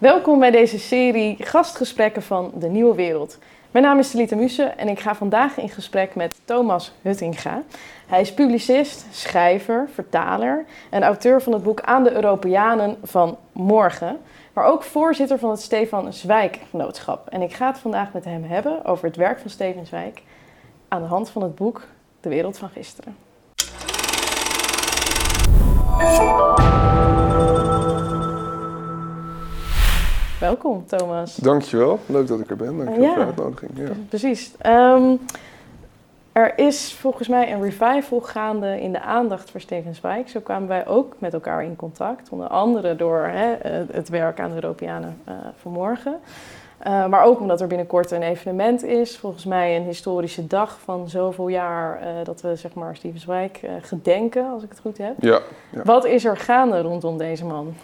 Welkom bij deze serie Gastgesprekken van de Nieuwe Wereld. Mijn naam is Telita Muse en ik ga vandaag in gesprek met Thomas Huttinga. Hij is publicist, schrijver, vertaler en auteur van het boek Aan de Europeanen van Morgen, maar ook voorzitter van het Stefan Zweig-genootschap. En ik ga het vandaag met hem hebben over het werk van Stefan Zweig aan de hand van het boek De Wereld van Gisteren. Welkom, Thomas. Dankjewel. Leuk dat ik er ben. Dankjewel Ja. voor de uitnodiging. Ja. Precies. Ehm, er is volgens mij een revival gaande in de aandacht voor Steven Zweig. Zo kwamen wij ook met elkaar in contact. Onder andere door hè, eh, het werk aan de Europeanen eh, vanmorgen. Eh, maar ook omdat er binnenkort een evenement is. Volgens mij een historische dag van zoveel jaar dat we zeg maar Steven Zweig eh, gedenken, als ik het goed heb. Ja, ja. Wat is er gaande rondom deze man?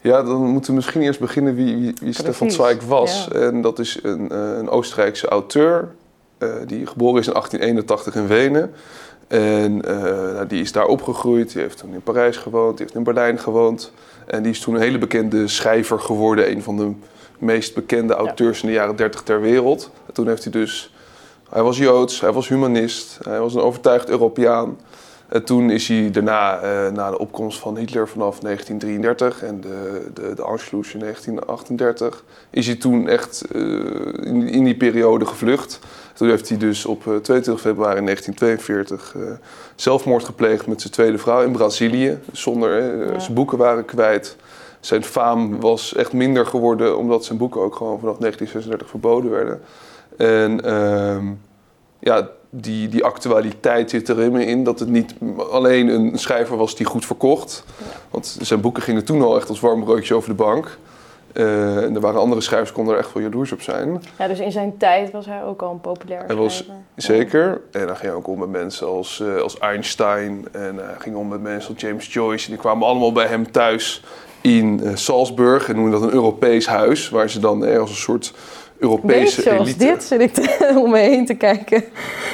Ja, dan moeten we misschien eerst beginnen wie, wie, wie Stefan Zweig was. ja. En dat is een, eh, een Oostenrijkse auteur. eh, die geboren is in 1881 in Wenen. En eh, nou, die is daar opgegroeid. Die heeft toen in Parijs gewoond. Die heeft in Berlijn gewoond. En die is toen een hele bekende schrijver geworden. Een van de meest bekende auteurs in de jaren 30 ter wereld. En toen heeft hij dus... Hij was Joods, hij was humanist, hij was een overtuigd Europeaan. En toen is hij daarna, eh, na de opkomst van Hitler vanaf 1933 en de, de, de Anschluss in 1938, is hij toen echt eh, in, in die periode gevlucht. Toen heeft hij dus op eh, 22 februari 1942 eh, zelfmoord gepleegd met zijn tweede vrouw in Brazilië. Zonder, eh, Ja. Zijn boeken waren kwijt. Zijn faam was echt minder geworden omdat zijn boeken ook gewoon vanaf 1936 verboden werden. En ehm, ja, die, die actualiteit zit er helemaal in dat het niet alleen een schrijver was die goed verkocht. Want zijn boeken gingen toen al echt als warm broodje over de bank. Eh, en er waren andere schrijvers die konden er echt wel jaloers op zijn. Ja, dus in zijn tijd was hij ook al een populair Hij was. Zeker. En dan ging hij ook om met mensen als, eh, als Einstein. En hij ging om met mensen als James Joyce. En die kwamen allemaal bij hem thuis in eh, Salzburg. En noemden dat een Europees huis. Waar ze dan als een soort Europese Beetje elite... dit zit ik te- om me heen te kijken.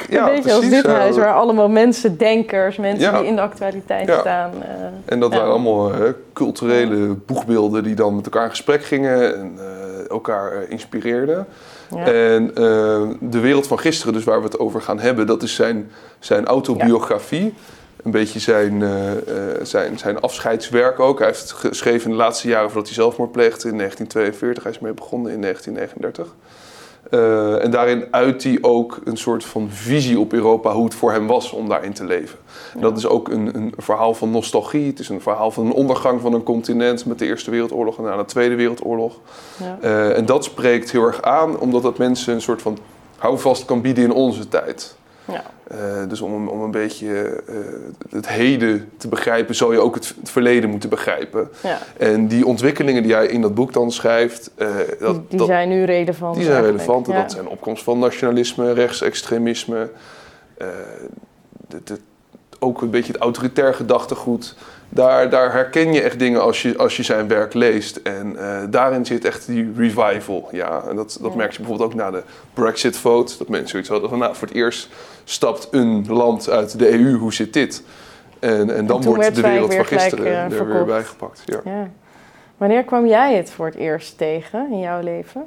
Ja, een beetje als precies, dit ja. huis, waar allemaal mensen, denkers, mensen Ja. die in de actualiteit Ja. staan. eh, En dat waren allemaal eh, culturele boegbeelden die dan met elkaar in gesprek gingen en eh, elkaar inspireerden. En de wereld van gisteren, dus waar we het over gaan hebben, dat is zijn, zijn autobiografie. Een beetje zijn, eh, eh, zijn, zijn afscheidswerk ook. Hij heeft geschreven in de laatste jaren voordat hij zelfmoord pleegde in 1942. Hij is mee begonnen in 1939. Eh, en daarin uit hij ook een soort van visie op Europa, hoe het voor hem was om daarin te leven. En dat is ook een, een verhaal van nostalgie. Het is een verhaal van een ondergang van een continent met de Eerste Wereldoorlog en na de Tweede Wereldoorlog. ja. En dat spreekt heel erg aan, omdat dat mensen een soort van houvast kan bieden in onze tijd. Ja. Eh, dus om, om een beetje eh, het heden te begrijpen, zou je ook het, het verleden moeten begrijpen. Ja. En die ontwikkelingen die hij in dat boek dan schrijft, eh, dat, die die dat- zijn nu relevant. die zijn relevant. En Ja. dat zijn opkomst van nationalisme, rechtsextremisme. het- ook een beetje het autoritair gedachtegoed. Daar, daar herken je echt dingen als je, als je zijn werk leest. En eh, daarin zit echt die revival. Ja, en dat, dat Ja. merk je bijvoorbeeld ook na de Brexit-vote. Dat mensen zoiets hadden van, nou, voor het eerst stapt een land uit de EU. Hoe zit dit? En, en dan wordt de wereld van gelijk, gisteren eh, er weer bijgepakt. Ja. Ja. Wanneer kwam jij het voor het eerst tegen in jouw leven?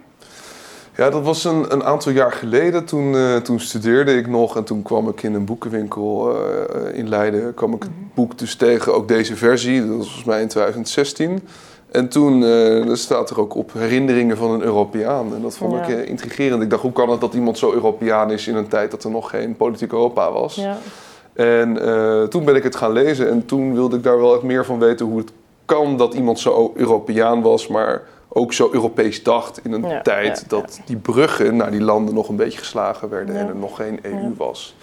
Ja, dat was een, een aantal jaar geleden. Toen, eh, toen studeerde ik nog en toen kwam ik in een boekenwinkel eh, in Leiden. kwam ik het boek dus tegen, ook deze versie. Dat was volgens mij in 2016. En toen eh, er staat er ook op herinneringen van een Europeaan. En dat vond Ja. ik intrigerend. Ik dacht, hoe kan het dat iemand zo Europeaan is in een tijd dat er nog geen politiek Europa was? Ja. En toen ben ik het gaan lezen en toen wilde ik daar wel echt meer van weten hoe het kan dat iemand zo Europeaan was, maar ook zo Europees dacht in een tijd dat die bruggen naar die landen nog een beetje geslagen werden en er nog geen EU was.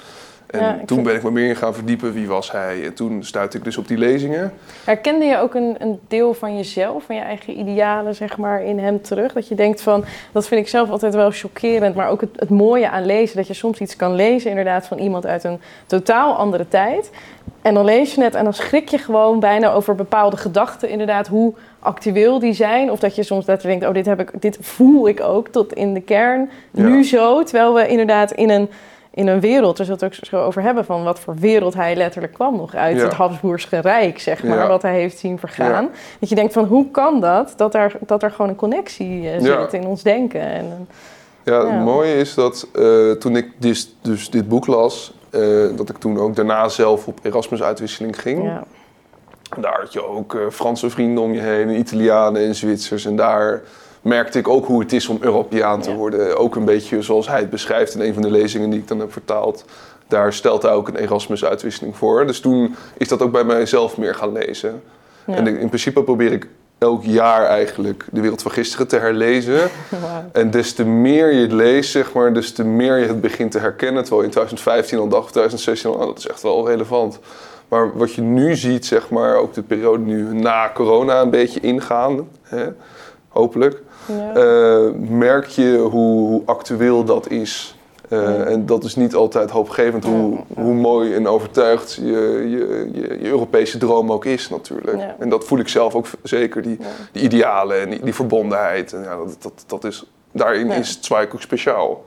En Ja, toen vind- ben ik me meer in gaan verdiepen wie was hij. En toen stuitte ik dus op die lezingen. Herkende je ook een, een deel van jezelf, van je eigen idealen, zeg maar, in hem terug? Dat je denkt van, dat vind ik zelf altijd wel chockerend, maar ook het, het mooie aan lezen, dat je soms iets kan lezen inderdaad van iemand uit een totaal andere tijd. En dan lees je het en dan schrik je gewoon bijna over bepaalde gedachten, inderdaad, hoe actueel die zijn. Of dat je soms dat je denkt, oh, dit, heb ik, dit voel ik ook tot in de kern, Ja. nu zo. Terwijl we inderdaad in een, in een wereld, we zullen het ook zo over hebben, van wat voor wereld hij letterlijk kwam nog uit Ja. het Habsburgse Rijk, zeg maar, Ja. wat hij heeft zien vergaan. Dat je denkt van, hoe kan dat, dat er, dat er gewoon een connectie eh, zit in ons denken. En, eh, Ja, Ja. het mooie is dat eh, toen ik dus, dus dit boek las, dat ik toen ook daarna zelf op Erasmus-uitwisseling ging. Daar had je ook Franse vrienden om je heen, en Italianen en Zwitsers. En daar merkte ik ook hoe het is om Europeaan te Ja. worden. Ook een beetje zoals hij het beschrijft in een van de lezingen die ik dan heb vertaald. Daar stelt hij ook een Erasmus-uitwisseling voor. Dus toen is dat ook bij mijzelf meer gaan lezen. Ja. En in principe probeer ik elk jaar eigenlijk de wereld van gisteren te herlezen. En des te meer je het leest, zeg maar, des te meer je het begint te herkennen. Terwijl je in 2015 al dacht, of 2016 al, ah, dat is echt wel relevant. Maar wat je nu ziet, zeg maar, ook de periode nu na corona een beetje ingaan, hè, hopelijk, Ja. eh, merk je hoe, hoe actueel dat is. Eh, Ja. En dat is niet altijd hoopgevend, hoe, hoe mooi en overtuigd je, je, je, je Europese droom ook is natuurlijk. En dat voel ik zelf ook zeker, die, die idealen en die, die verbondenheid. En ja, dat, dat, dat is, daarin is Zweig ook speciaal.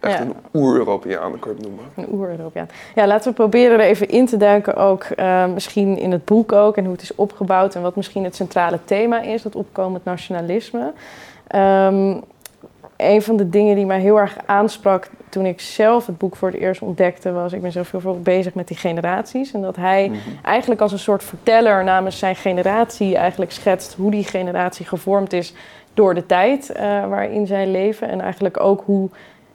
Echt Ja. een oer-Europeaan, kan je het noemen. Een oer-Europeaan. Ja, laten we proberen er even in te duiken ook. eh, misschien in het boek ook en hoe het is opgebouwd en wat misschien het centrale thema is, dat opkomend nationalisme. Ehm, een van de dingen die mij heel erg aansprak toen ik zelf het boek voor het eerst ontdekte, was ik ben zelf heel veel bezig met die generaties. En dat hij Mhm. eigenlijk als een soort verteller namens zijn generatie eigenlijk schetst hoe die generatie gevormd is door de tijd eh, waarin zij leven. En eigenlijk ook hoe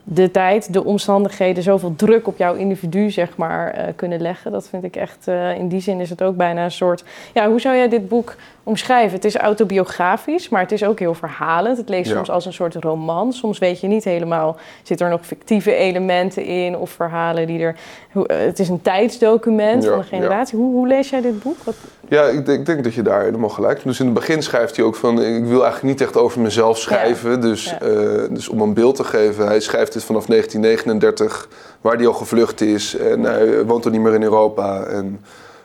de tijd, de omstandigheden zoveel druk op jouw individu zeg maar eh, kunnen leggen. Dat vind ik echt, eh, in die zin is het ook bijna een soort... Ja, hoe zou jij dit boek omschrijven? Het is autobiografisch, maar het is ook heel verhalend. Het leest Ja. soms als een soort roman. Soms weet je niet helemaal, zit er nog fictieve elementen in of verhalen die er... Hoe, eh, het is een tijdsdocument Ja, van een generatie. Hoe, hoe lees jij dit boek? Wat, Ja, ik denk, ik denk dat je daar helemaal gelijk hebt. Dus in het begin schrijft hij ook van... ik wil eigenlijk niet echt over mezelf schrijven. Dus, eh, dus om een beeld te geven... hij schrijft dit vanaf 1939, waar hij al gevlucht is. En hij woont al niet meer in Europa. En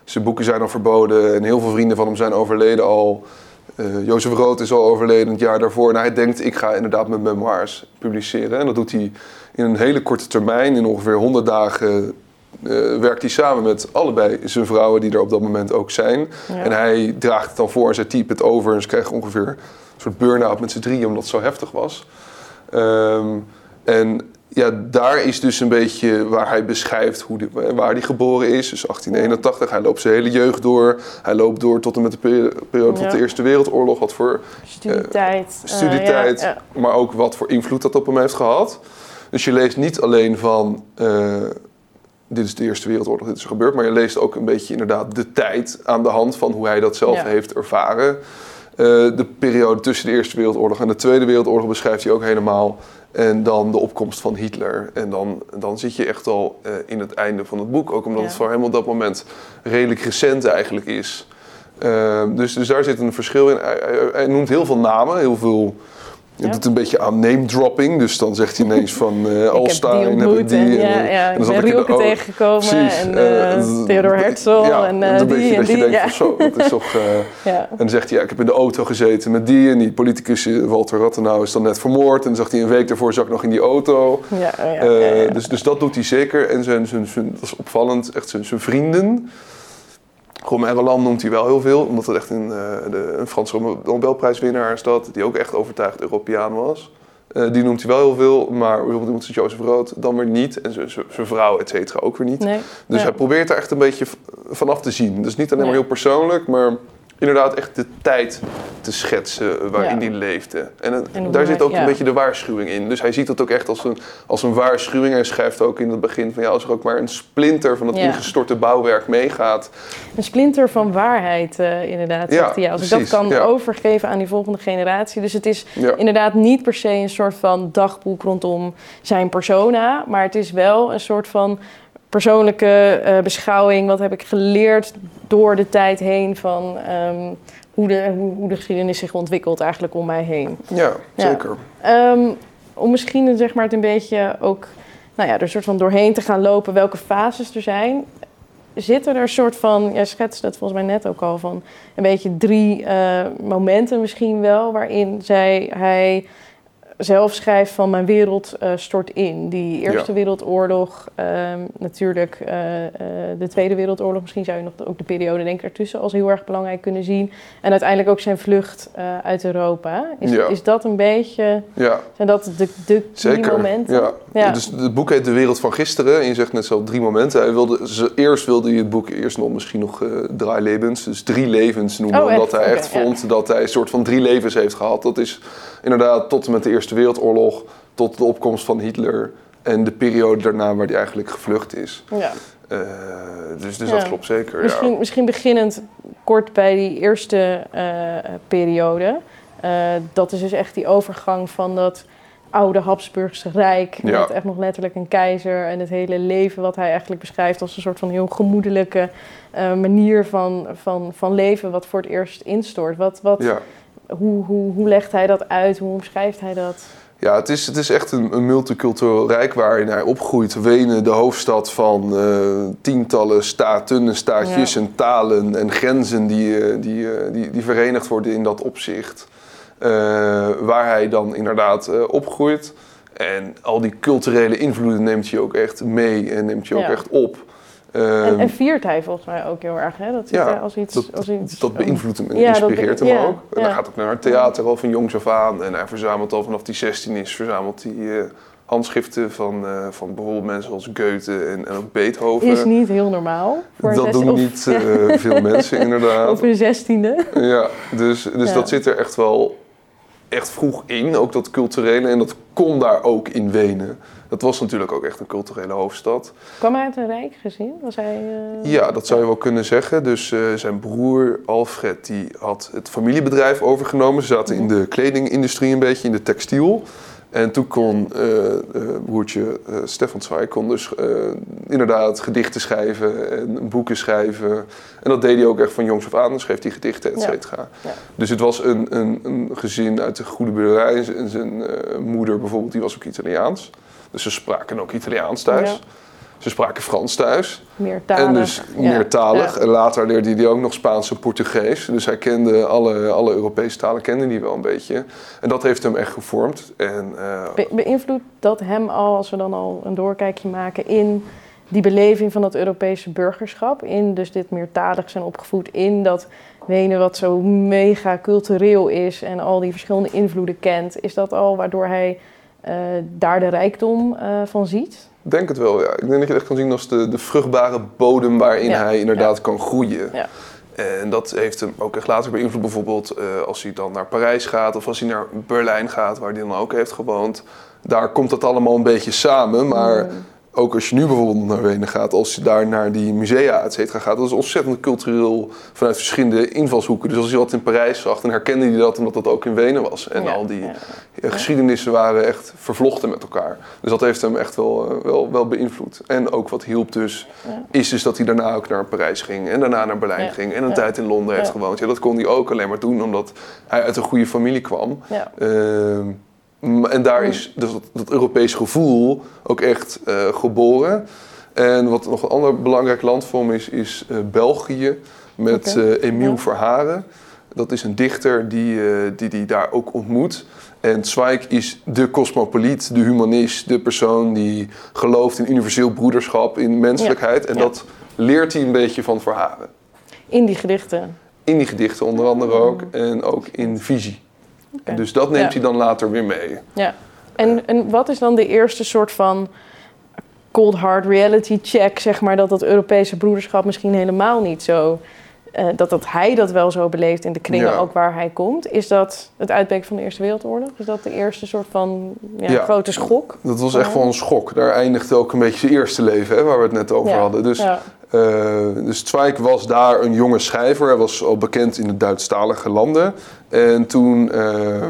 zijn boeken zijn al verboden. En heel veel vrienden van hem zijn overleden al. Eh Jozef Rood is al overleden het jaar daarvoor. En hij denkt, ik ga inderdaad mijn memoirs publiceren. En dat doet hij in een hele korte termijn. In ongeveer 100 dagen eh, werkt hij samen met allebei zijn vrouwen die er op dat moment ook zijn. Ja. En hij draagt het dan voor en zij typen het over. En ze krijgen ongeveer een soort burn-out met z'n drieën, omdat het zo heftig was. Ehm, en ja, daar is dus een beetje waar hij beschrijft hoe die- waar hij geboren is. Dus 1881, hij loopt zijn hele jeugd door. Hij loopt door tot en met de peri- periode Ja. tot de Eerste Wereldoorlog. Wat voor studietijd. eh, studietijd, ja, ja. maar ook wat voor invloed dat op hem heeft gehad. Dus je leest niet alleen van, eh, dit is de Eerste Wereldoorlog, dit is er gebeurd, maar je leest ook een beetje inderdaad de tijd aan de hand van hoe hij dat zelf heeft ervaren. Eh, de periode tussen de Eerste Wereldoorlog en de Tweede Wereldoorlog beschrijft hij ook helemaal. En dan de opkomst van Hitler. En dan, dan zit je echt al eh, in het einde van het boek. Ook omdat Ja. het voor hem op dat moment redelijk recent eigenlijk is. Eh, dus, dus daar zit een verschil in. Hij, hij- hij noemt heel veel namen, heel veel. Het doet een beetje aan name dropping. Dus dan zegt hij ineens van eh Ik heb Alstein. die heb ik die, en, ja, ja, en dan zat ben ik in de Rielke o- tegengekomen en eh, eh, d- Theodor Herzl ja, en eh, een die beetje en dat je denkt zo, dat is toch... eh, Ja. en dan zegt hij, ja, ik heb in de auto gezeten met die en die politicus eh, Walter Rathenau is dan net vermoord. En dan zegt hij, een week daarvoor zat ik nog in die auto. Ja, Eh, ja. Dus, dus dat doet hij zeker. En zijn, zijn, zijn, dat is opvallend, echt zijn, zijn vrienden. Romain Roland noemt hij wel heel veel, omdat het echt een, eh, de, een Franse Nobelprijswinnaar is dat. Die ook echt overtuigd Europeaan was. Eh, die noemt hij wel heel veel, maar bijvoorbeeld iemand als Jozef Rood dan weer niet. En zijn- vrouw, et cetera, ook weer niet. Nee. Dus hij probeert er echt een beetje vanaf te zien. Dus niet alleen maar heel persoonlijk, maar inderdaad echt de tijd te schetsen waarin Ja. hij leefde. En, het- En hoe daar zit ook ja. een beetje de waarschuwing in. Dus hij ziet het ook echt als een, als een waarschuwing. Hij schrijft ook in het begin van ja, als er ook maar een splinter van het Ja. ingestorte bouwwerk meegaat. Een splinter van waarheid, eh, inderdaad, zegt hij. Als ik dat kan overgeven aan die volgende generatie. Dus het is inderdaad niet per se een soort van dagboek rondom zijn persona. Maar het is wel een soort van persoonlijke eh, beschouwing. Wat heb ik geleerd door de tijd heen van ehm, hoe, de, hoe, hoe de geschiedenis zich ontwikkelt eigenlijk om mij heen. Ja, Ja. zeker. Ehm, om misschien zeg maar, het een beetje ook nou ja, er een soort van doorheen te gaan lopen welke fases er zijn. Zitten er een soort van, jij schetste het volgens mij net ook al, van een beetje drie eh, momenten misschien wel, waarin zij, hij zelf schrijft van mijn wereld uh, stort in. Die Eerste Wereldoorlog, ehm, natuurlijk eh, eh, de Tweede Wereldoorlog. Misschien zou je nog ook de periode denk ik ertussen als heel erg belangrijk kunnen zien. En uiteindelijk ook zijn vlucht uit Europa. Is, is dat een beetje, ja. zijn dat de, de Zeker. momenten? Ja. Dus het boek heet De Wereld van Gisteren. En je zegt net zo drie momenten. Hij wilde, ze, eerst wilde je het boek eerst nog misschien nog drie levens. Dus drie levens noemen. Oh, omdat hij echt vond dat hij een soort van drie levens heeft gehad. Dat is inderdaad tot en met de Eerste Wereldoorlog, tot de opkomst van Hitler en de periode daarna waar hij eigenlijk gevlucht is. Ja. Uh, dus dus dat klopt zeker. Misschien, ja. misschien beginnend kort bij die eerste uh, periode. Uh, dat is dus echt die overgang van dat oude Habsburgse Rijk. Ja. Met echt nog letterlijk een keizer. En het hele leven wat hij eigenlijk beschrijft als een soort van heel gemoedelijke manier van, van, van leven. Wat voor het eerst instort. Wat, wat, ja hoe, hoe, hoe legt hij dat uit? Hoe omschrijft hij dat? Ja, het is, het is echt een, een multicultureel rijk waarin hij opgroeit. Wenen, de hoofdstad van uh, tientallen staten en staatjes en talen en grenzen die, uh, die, uh, die, die verenigd worden in dat opzicht. waar hij dan inderdaad opgroeit. En al die culturele invloeden neemt je ook echt mee en neemt je ook echt op. En, en, ehm, viert hij volgens mij ook heel erg, hè? Dat ja, als iets, dat, als iets, dat beïnvloedt hem en inspireert hem ook. En hij gaat ook naar het theater al van jongs af aan. En hij verzamelt al vanaf die 16 is, verzamelt hij uh, handschriften van, uh, van bijvoorbeeld mensen als Goethe en, en ook Beethoven. Is niet heel normaal. Voor dat doen niet uh, veel mensen inderdaad. Op hun zestiende. Ja, dus, dus dat zit er echt wel echt vroeg in, ook dat culturele. En dat kon daar ook in Wenen. Dat was natuurlijk ook echt een culturele hoofdstad. Kwam hij uit een rijk gezin? Was hij, uh... Ja, dat zou je wel kunnen zeggen. Dus uh, zijn broer Alfred die had het familiebedrijf overgenomen. Ze zaten in de kledingindustrie een beetje, in de textiel. En toen kon uh, broertje Stefan Zweig kon dus inderdaad gedichten schrijven en boeken schrijven. En dat deed hij ook echt van jongs af aan. Dan schreef hij gedichten, et cetera. Ja. Dus het was een, een, een, gezin uit de goede boerderij. En zijn moeder bijvoorbeeld, die was ook Italiaans. Dus ze spraken ook Italiaans thuis. Ze spraken Frans thuis. Meertalig. En dus meertalig. En later leerde hij ook nog Spaans en Portugees. Dus hij kende alle, alle Europese talen kende hij wel een beetje. En dat heeft hem echt gevormd. En, uh, Be beïnvloedt dat hem al, als we dan al een doorkijkje maken, in die beleving van dat Europese burgerschap? In dus dit meertalig zijn opgevoed, in dat Wenen wat zo mega cultureel is en al die verschillende invloeden kent. Is dat al waardoor hij uh, daar de rijkdom uh, van ziet? Ik denk het wel, ja. Ik denk dat je het echt kan zien als de, de vruchtbare bodem waarin hij inderdaad kan groeien. Ja. En dat heeft hem ook echt later beïnvloed. Bijvoorbeeld uh, als hij dan naar Parijs gaat of als hij naar Berlijn gaat, waar hij dan ook heeft gewoond. Daar komt dat allemaal een beetje samen, maar... Mm ook als je nu bijvoorbeeld naar Wenen gaat, als je daar naar die musea, et cetera, gaat, dat is ontzettend cultureel vanuit verschillende invalshoeken. Dus als je wat in Parijs zag, dan herkende je dat omdat dat ook in Wenen was. En al die geschiedenissen waren echt vervlochten met elkaar. Dus dat heeft hem echt wel, eh, wel, wel beïnvloed. En ook wat hielp dus, is dus dat hij daarna ook naar Parijs ging en daarna naar Berlijn ging en een tijd in Londen heeft gewoond. Ja, dat kon hij ook alleen maar doen omdat hij uit een goede familie kwam. Uh, en daar is dus dat, dat Europese gevoel ook echt uh, geboren. En wat nog een ander belangrijk land voor me is, is uh, België met okay. uh, Emiel ja. Verharen. Dat is een dichter die, die die daar ook ontmoet. En Zweig is de cosmopoliet, de humanist, de persoon die gelooft in universeel broederschap, in menselijkheid. Ja. En ja. dat leert hij een beetje van Verharen. In die gedichten? In die gedichten onder andere ook. En ook in visie. Okay. Dus dat neemt ja. hij dan later weer mee. Ja. En, en wat is dan de eerste soort van cold hard reality check, zeg maar, dat dat Europese broederschap misschien helemaal niet zo. Uh, dat, dat hij dat wel zo beleeft in de kringen ja. ook waar hij komt. Is dat het uitbreken van de Eerste Wereldoorlog? Is dat de eerste soort van ja, ja. grote schok? Dat was echt wel een schok. Daar eindigde ook een beetje zijn eerste leven, hè, waar we het net over hadden. Dus, dus Zweig was daar een jonge schrijver. Hij was al bekend in de Duitsstalige landen. En toen uh,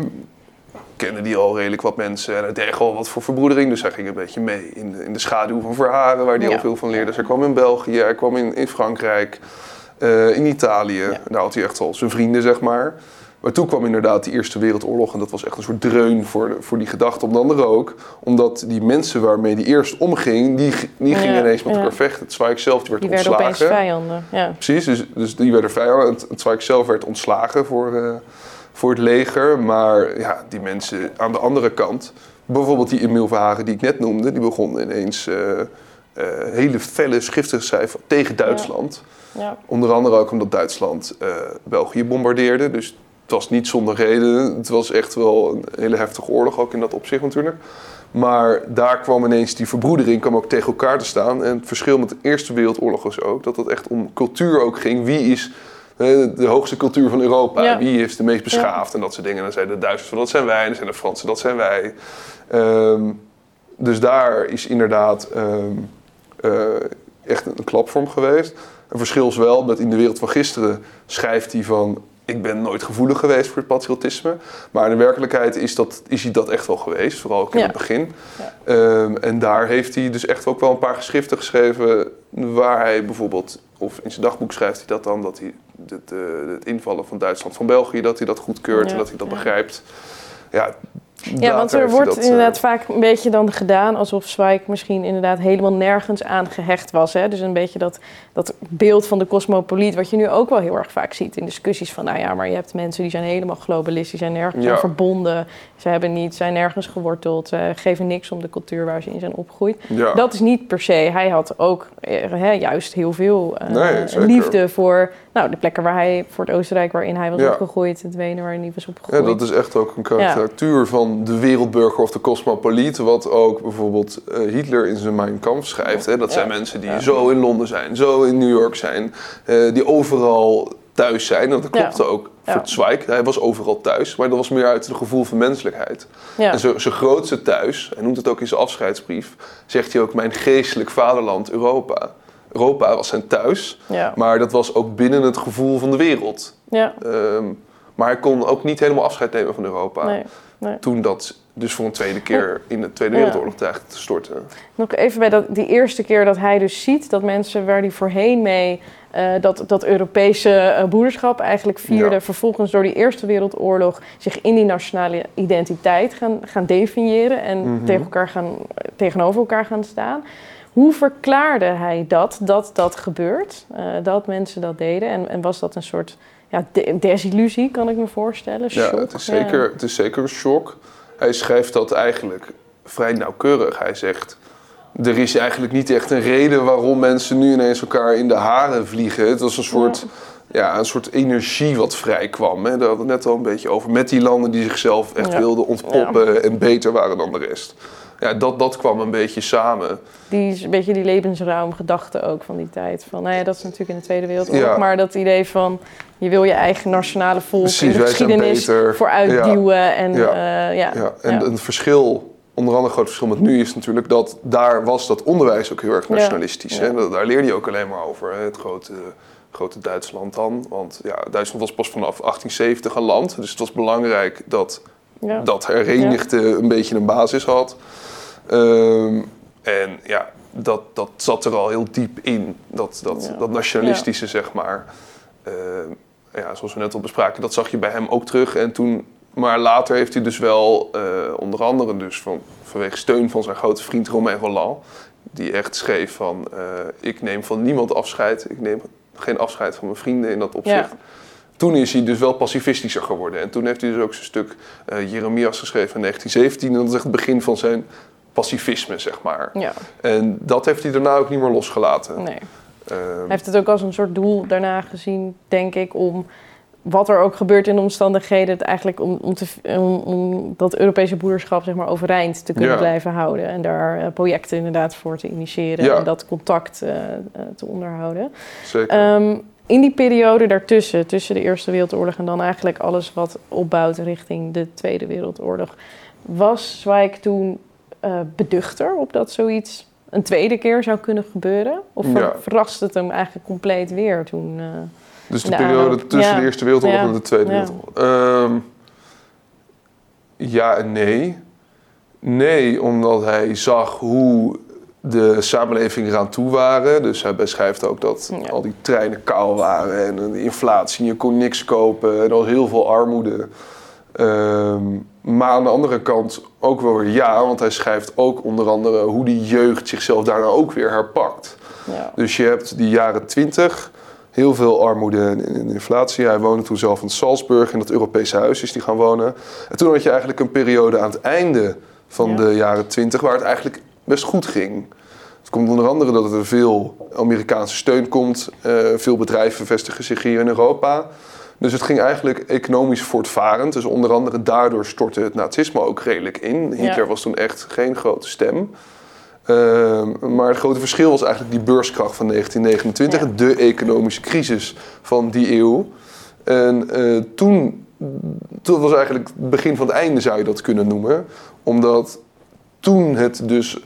kende hij al redelijk wat mensen en hij deed al wat voor verbroedering. Dus hij ging een beetje mee in de, in de schaduw van Verharen, waar hij ja. al veel van leerde. Dus hij kwam in België, hij kwam in, in Frankrijk, uh, in Italië. Ja. Daar had hij echt al zijn vrienden, zeg maar. Maar toen kwam inderdaad de Eerste Wereldoorlog en dat was echt een soort dreun voor, voor die gedachte. Onder andere ook omdat die mensen waarmee die eerst omging, die, die gingen ja, ineens met ja. elkaar vechten. Het Zweig zelf die werd die ontslagen. Die werden opeens vijanden. Ja. Precies, dus, dus die werden vijanden. Het, het Zweig zelf werd ontslagen voor, uh, voor het leger. Maar ja, die mensen aan de andere kant, bijvoorbeeld die Emil Verhagen die ik net noemde, die begon ineens uh, uh, hele felle schriften te schrijven tegen Duitsland. Ja. Onder andere ook omdat Duitsland uh, België bombardeerde. Dus het was niet zonder reden. Het was echt wel een hele heftige oorlog, ook in dat opzicht natuurlijk. Maar daar kwam ineens die verbroedering kwam ook tegen elkaar te staan. En het verschil met de Eerste Wereldoorlog was ook dat het echt om cultuur ook ging. Wie is de hoogste cultuur van Europa? Wie is de meest beschaafd? En dat soort dingen. En dan zeiden de Duitsers van dat zijn wij. En dan zijn de Fransen dat zijn wij. Um, dus daar is inderdaad um, uh, echt een klapvorm geweest. Een verschil is wel dat in de wereld van gisteren schrijft hij van ik ben nooit gevoelig geweest voor het patriotisme. Maar in de werkelijkheid is, dat, is hij dat echt wel geweest, vooral ook in het begin. Ja. Um, en daar heeft hij dus echt ook wel een paar geschriften geschreven... waar hij bijvoorbeeld, of in zijn dagboek schrijft hij dat dan... dat hij het, uh, het invallen van Duitsland van België, dat hij dat goedkeurt ja. en dat hij dat begrijpt. Ja, ja, want er wordt inderdaad eh, vaak een beetje dan gedaan alsof Zweig misschien inderdaad helemaal nergens aan gehecht was. Hè? Dus een beetje dat, dat beeld van de cosmopoliet, wat je nu ook wel heel erg vaak ziet in discussies van, nou ja, maar je hebt mensen die zijn helemaal globalistisch, zijn nergens aan verbonden, ze hebben niet, zijn nergens geworteld, ze geven niks om de cultuur waar ze in zijn opgegroeid. Dat is niet per se. Hij had ook eh, hè, juist heel veel uh, liefde voor nou, de plekken waar hij, voor het Oostenrijk waarin hij was opgegroeid, het Wenen waarin hij was opgegroeid. Ja, dat is echt ook een karakter van de wereldburger of de cosmopoliet. Wat ook bijvoorbeeld uh, Hitler in zijn Mein Kampf schrijft. Hè? Dat zijn mensen die zo in Londen zijn, zo in New York zijn. Uh, die overal thuis zijn. Dat klopte ook voor Zweig. Hij was overal thuis. Maar dat was meer uit het gevoel van menselijkheid. En zijn grootste thuis, hij noemt het ook in zijn afscheidsbrief... zegt hij ook mijn geestelijk vaderland Europa. Europa was zijn thuis. Maar dat was ook binnen het gevoel van de wereld. Ja. Um, maar hij kon ook niet helemaal afscheid nemen van Europa. Nee. Toen dat dus voor een tweede keer in de Tweede Wereldoorlog ja. te storten. Nog even bij dat, die eerste keer dat hij dus ziet dat mensen waar die voorheen mee uh, dat, dat Europese uh, broederschap eigenlijk vierde, vervolgens door die Eerste Wereldoorlog zich in die nationale identiteit gaan, gaan definiëren en mm -hmm. tegen elkaar gaan, tegenover elkaar gaan staan. Hoe verklaarde hij dat, dat dat gebeurt, uh, dat mensen dat deden? En, en was dat een soort ja, desillusie, kan ik me voorstellen. Shock. Ja, het is, zeker, het is zeker een shock. Hij schrijft dat eigenlijk vrij nauwkeurig. Hij zegt, er is eigenlijk niet echt een reden waarom mensen nu ineens elkaar in de haren vliegen. Het was een soort, ja. een soort energie wat vrij kwam. Hè. Daar hadden we net al een beetje over. Met die landen die zichzelf echt wilden ontpoppen en beter waren dan de rest ja, dat, dat kwam een beetje samen. Die is een beetje die levensruimgedachte ook van die tijd. Van, nou ja, dat is natuurlijk in de Tweede Wereldoorlog. Maar dat idee van, je wil je eigen nationale volk Precies, de geschiedenis vooruitduwen. Ja. En, ja. Uh, ja. ja. en een verschil, onder andere groot verschil met nu is natuurlijk dat daar was dat onderwijs ook heel erg nationalistisch. Hè? Daar leerde je ook alleen maar over het grote grote Duitsland dan. Want ja, Duitsland was pas vanaf 1870 een land. Dus het was belangrijk dat dat herenigde een beetje een basis had. Um, en ja, dat, dat zat er al heel diep in, dat, dat, dat nationalistische, zeg maar. Uh, ja, zoals we net al bespraken, dat zag je bij hem ook terug. En toen, maar later heeft hij dus wel, uh, onder andere dus van, vanwege steun van zijn grote vriend Romain Rolland, die echt schreef van, uh, ik neem van niemand afscheid, ik neem geen afscheid van mijn vrienden in dat opzicht. Ja toen is hij dus wel pacifistischer geworden. En toen heeft hij dus ook zijn stuk uh, Jeremias geschreven in 1917. En dat is echt het begin van zijn pacifisme, zeg maar. Ja. En dat heeft hij daarna ook niet meer losgelaten. Nee. Uh, hij heeft het ook als een soort doel daarna gezien, denk ik, om wat er ook gebeurt in de omstandigheden, het eigenlijk om, om, te, om, om, dat Europese broederschap zeg maar, overeind te kunnen blijven houden. En daar uh, projecten inderdaad voor te initiëren ja. en dat contact uh, uh, te onderhouden. Zeker. Um, in die periode daartussen, tussen de Eerste Wereldoorlog en dan eigenlijk alles wat opbouwt richting de Tweede Wereldoorlog, was Zweig toen uh, beduchter op dat zoiets een tweede keer zou kunnen gebeuren? Of ja. verraste het hem eigenlijk compleet weer toen? Uh, dus de, periode tussen de Eerste Wereldoorlog en de Tweede Wereldoorlog? Um, ja en nee. Nee, omdat hij zag hoe de samenleving eraan toe waren. Dus hij beschrijft ook dat al die treinen kaal waren en de inflatie, je kon niks kopen en er was heel veel armoede. Ehm, maar aan de andere kant ook wel weer ja, want hij schrijft ook onder andere hoe die jeugd zichzelf daarna ook weer herpakt. Ja. Dus je hebt die jaren twintig, Heel veel armoede en inflatie. Hij woonde toen zelf in Salzburg, in dat Europese huis is hij gaan wonen. En toen had je eigenlijk een periode aan het einde van Ja. de jaren 20 waar het eigenlijk best goed ging. Het komt onder andere dat er veel Amerikaanse steun komt. eh, veel bedrijven vestigen zich hier in Europa. Dus het ging eigenlijk economisch voortvarend. Dus onder andere daardoor stortte het nazisme ook redelijk in. Hitler Ja. was toen echt geen grote stem. Ehm, maar het grote verschil was eigenlijk die beurskracht van 1929, Ja. de economische crisis van die eeuw. En eh, toen, toen was eigenlijk het begin van het einde, zou je dat kunnen noemen. Omdat toen het dus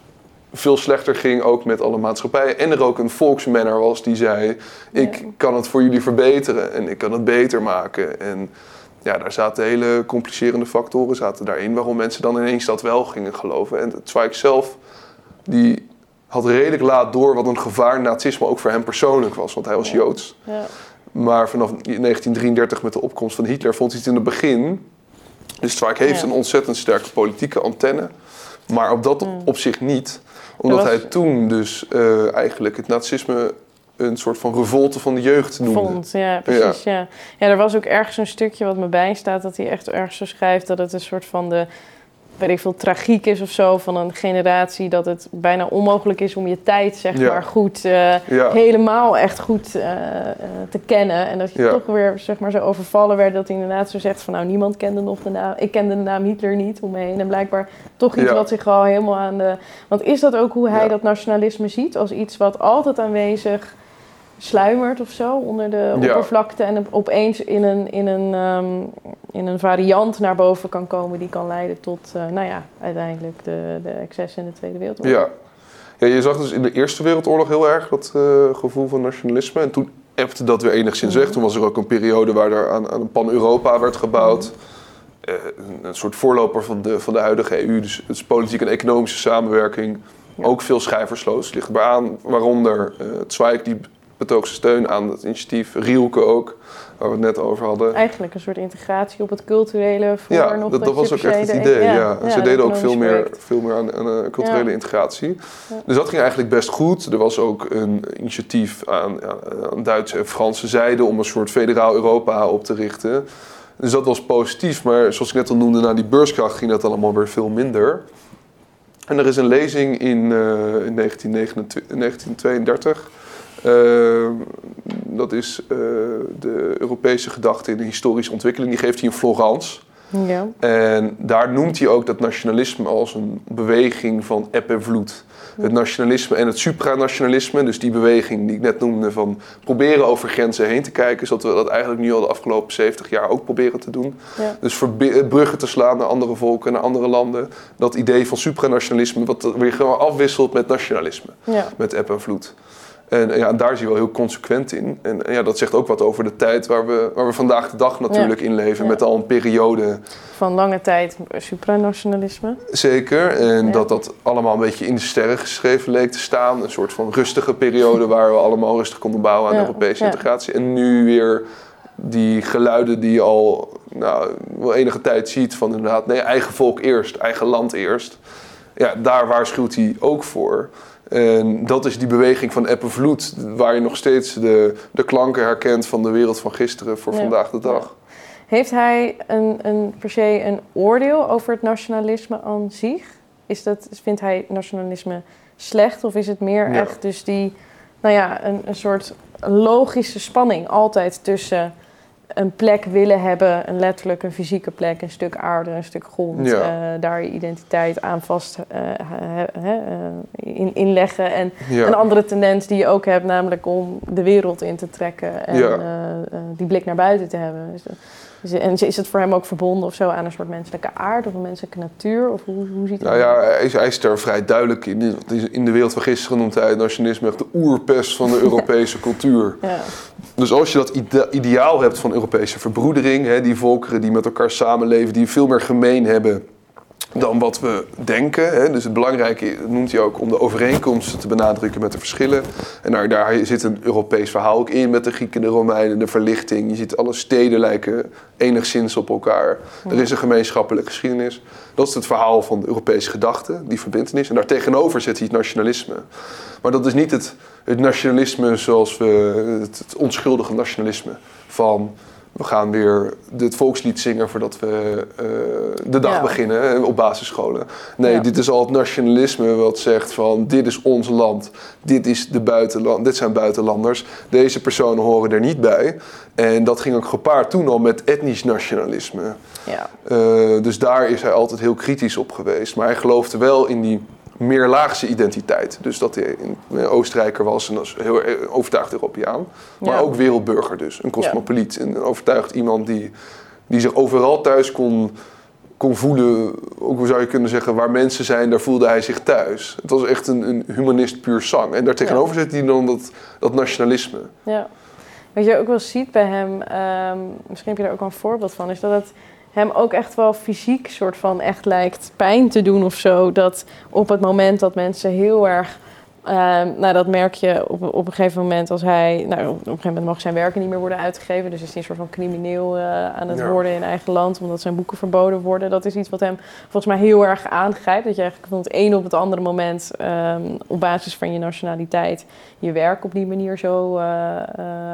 veel slechter ging, ook met alle maatschappijen. En er ook een volksmanner was die zei: Ik Ja. kan het voor jullie verbeteren en ik kan het beter maken. En ja, daar zaten hele complicerende factoren zaten daarin, waarom mensen dan ineens dat wel gingen geloven. En Zweig zelf, die had redelijk laat door wat een gevaar nazisme ook voor hem persoonlijk was, want hij was Ja. Joods. Ja. Maar vanaf 1933 met de opkomst van Hitler vond hij het in het begin. Dus Zweig heeft een ontzettend sterke politieke antenne. Maar op dat Mm. op zich niet. Omdat was- hij toen dus eh, eigenlijk het nazisme een soort van revolte van de jeugd noemde. Vond, ja, precies. Ja. Ja. er was ook ergens een stukje wat me bijstaat dat hij echt ergens zo schrijft dat het een soort van de, weet ik veel, tragiek is of zo van een generatie dat het bijna onmogelijk is om je tijd, zeg Ja. maar, goed, eh, Ja, helemaal echt goed eh, eh, te kennen. En dat je Ja. toch weer, zeg maar, zo overvallen werd dat hij inderdaad zo zegt van, nou, niemand kende nog de naam, ik kende de naam Hitler niet om me heen. En blijkbaar toch iets wat zich al helemaal aan de... Want is dat ook hoe hij dat nationalisme ziet? Als iets wat altijd aanwezig sluimert of zo onder de Ja. oppervlakte en op- opeens in een, in, een, ehm, in een variant naar boven kan komen die kan leiden tot, eh, nou ja, uiteindelijk de, de excessen in de Tweede Wereldoorlog. ja. ja, je zag dus in de Eerste Wereldoorlog heel erg dat eh, gevoel van nationalisme. En toen ebte dat weer enigszins weg. Toen was er ook een periode waar er aan, aan een pan-Europa werd gebouwd. Eh, een, soort voorloper van de, van de huidige EU. Dus het politieke en economische samenwerking. Ja. Ook veel schrijversloos ligt erbij aan. Waaronder eh Zweig die betoogde steun aan het initiatief. Rielke ook, waar we het net over hadden. Eigenlijk een soort integratie op het culturele voor Ja, nog dat, dat was ook echt het de- idee. Ja, ja, Ze deden ook veel meer, veel meer aan, aan eh, culturele integratie. Dus dat ging eigenlijk best goed. Er was ook een initiatief aan, aan Duitse en Franse zijde om een soort federaal Europa op te richten. Dus dat was positief, maar zoals ik net al noemde, na die beurskracht ging dat allemaal weer veel minder. En er is een lezing in, eh, in 1929 1932. Eh, dat is eh, de Europese gedachte in de historische ontwikkeling. Die geeft hij in Florence. Ja. En daar noemt hij ook dat nationalisme als een beweging van eb en vloed. Het nationalisme en het supranationalisme, dus die beweging die ik net noemde van proberen over grenzen heen te kijken, zoals we dat eigenlijk nu al de afgelopen 70 jaar ook proberen te doen. Ja. Dus verbi- bruggen te slaan naar andere volken, naar andere landen. Dat idee van supranationalisme, wat weer gewoon afwisselt met nationalisme, Ja. met eb en vloed. En ja, daar is hij wel heel consequent in. En ja, dat zegt ook wat over de tijd waar we, waar we vandaag de dag natuurlijk in leven. Ja. Met al een periode Van lange tijd supranationalisme. Zeker. En Ja. dat dat allemaal een beetje in de sterren geschreven leek te staan. Een soort van rustige periode waar we allemaal rustig konden bouwen aan Europese integratie. En nu weer die geluiden die je al nou, wel enige tijd ziet van inderdaad, nee, eigen volk eerst, eigen land eerst. Ja, daar waarschuwt hij ook voor. En dat is die beweging van eb vloed, waar je nog steeds de, de klanken herkent van de wereld van gisteren voor Ja. vandaag de dag. Heeft hij een, een, per se een oordeel over het nationalisme aan zich? Is dat, vindt hij nationalisme slecht of is het meer Ja. echt dus die, nou ja, een, een soort logische spanning altijd tussen een plek willen hebben, een letterlijk een fysieke plek, een stuk aarde, een stuk grond, Ja. eh, daar je identiteit aan vast eh, he- eh, in, inleggen en Ja. een andere tendens die je ook hebt, namelijk om de wereld in te trekken en Ja. die blik naar buiten te hebben. Is, en is het voor hem ook verbonden of zo aan een soort menselijke aard of een menselijke natuur? Of hoe, hoe ziet Nou hij ja, hij is, hij is er vrij duidelijk in. Het is In de wereld van gisteren noemt hij het nationalisme echt de oerpest van de Europese cultuur. Ja, Dus als je dat ide- ideaal hebt van Europese verbroedering, hè, die volkeren die met elkaar samenleven, die veel meer gemeen hebben dan wat we denken. Hè. Dus het belangrijke noemt hij ook om de overeenkomsten te benadrukken met de verschillen. En daar, daar zit een Europees verhaal ook in met de Grieken, de Romeinen, de verlichting. Je ziet alle steden lijken enigszins op elkaar. Er is een gemeenschappelijke geschiedenis. Dat is het verhaal van de Europese gedachte, die verbindenis. En daartegenover zit hij het nationalisme. Maar dat is niet het, het nationalisme zoals we, het, het onschuldige nationalisme van we gaan weer het volkslied zingen voordat we uh, de dag Ja. beginnen op basisscholen. Nee, Ja. dit is al het nationalisme wat zegt van dit is ons land, dit, is de buitenland, dit zijn buitenlanders, deze personen horen er niet bij. En dat ging ook gepaard toen al met etnisch nationalisme. Ja. Eh, dus daar is hij altijd heel kritisch op geweest. Maar hij geloofde wel in die meerlaagse identiteit. Dus dat hij een eh, Oostenrijker was en dat is heel erg overtuigd Europeaan. Maar Ja. ook wereldburger dus, een cosmopoliet. Een overtuigd iemand die, die zich overal thuis kon, kon voelen. Ook hoe zou je kunnen zeggen, waar mensen zijn, daar voelde hij zich thuis. Het was echt een, een humanist puur zang. En daartegenover zit hij dan dat, dat nationalisme. Ja. Wat je ook wel ziet bij hem, ehm, misschien heb je daar ook wel een voorbeeld van, is dat het hem ook echt wel fysiek soort van echt lijkt pijn te doen of zo. Dat op het moment dat mensen heel erg, ehm, nou dat merk je op, op een gegeven moment als hij, nou op een gegeven moment mag zijn werken niet meer worden uitgegeven. Dus is hij een soort van crimineel eh, aan het Ja. worden in eigen land, omdat zijn boeken verboden worden. Dat is iets wat hem volgens mij heel erg aangrijpt. Dat je eigenlijk van het ene op het andere moment ehm, op basis van je nationaliteit je werk op die manier zo eh, eh,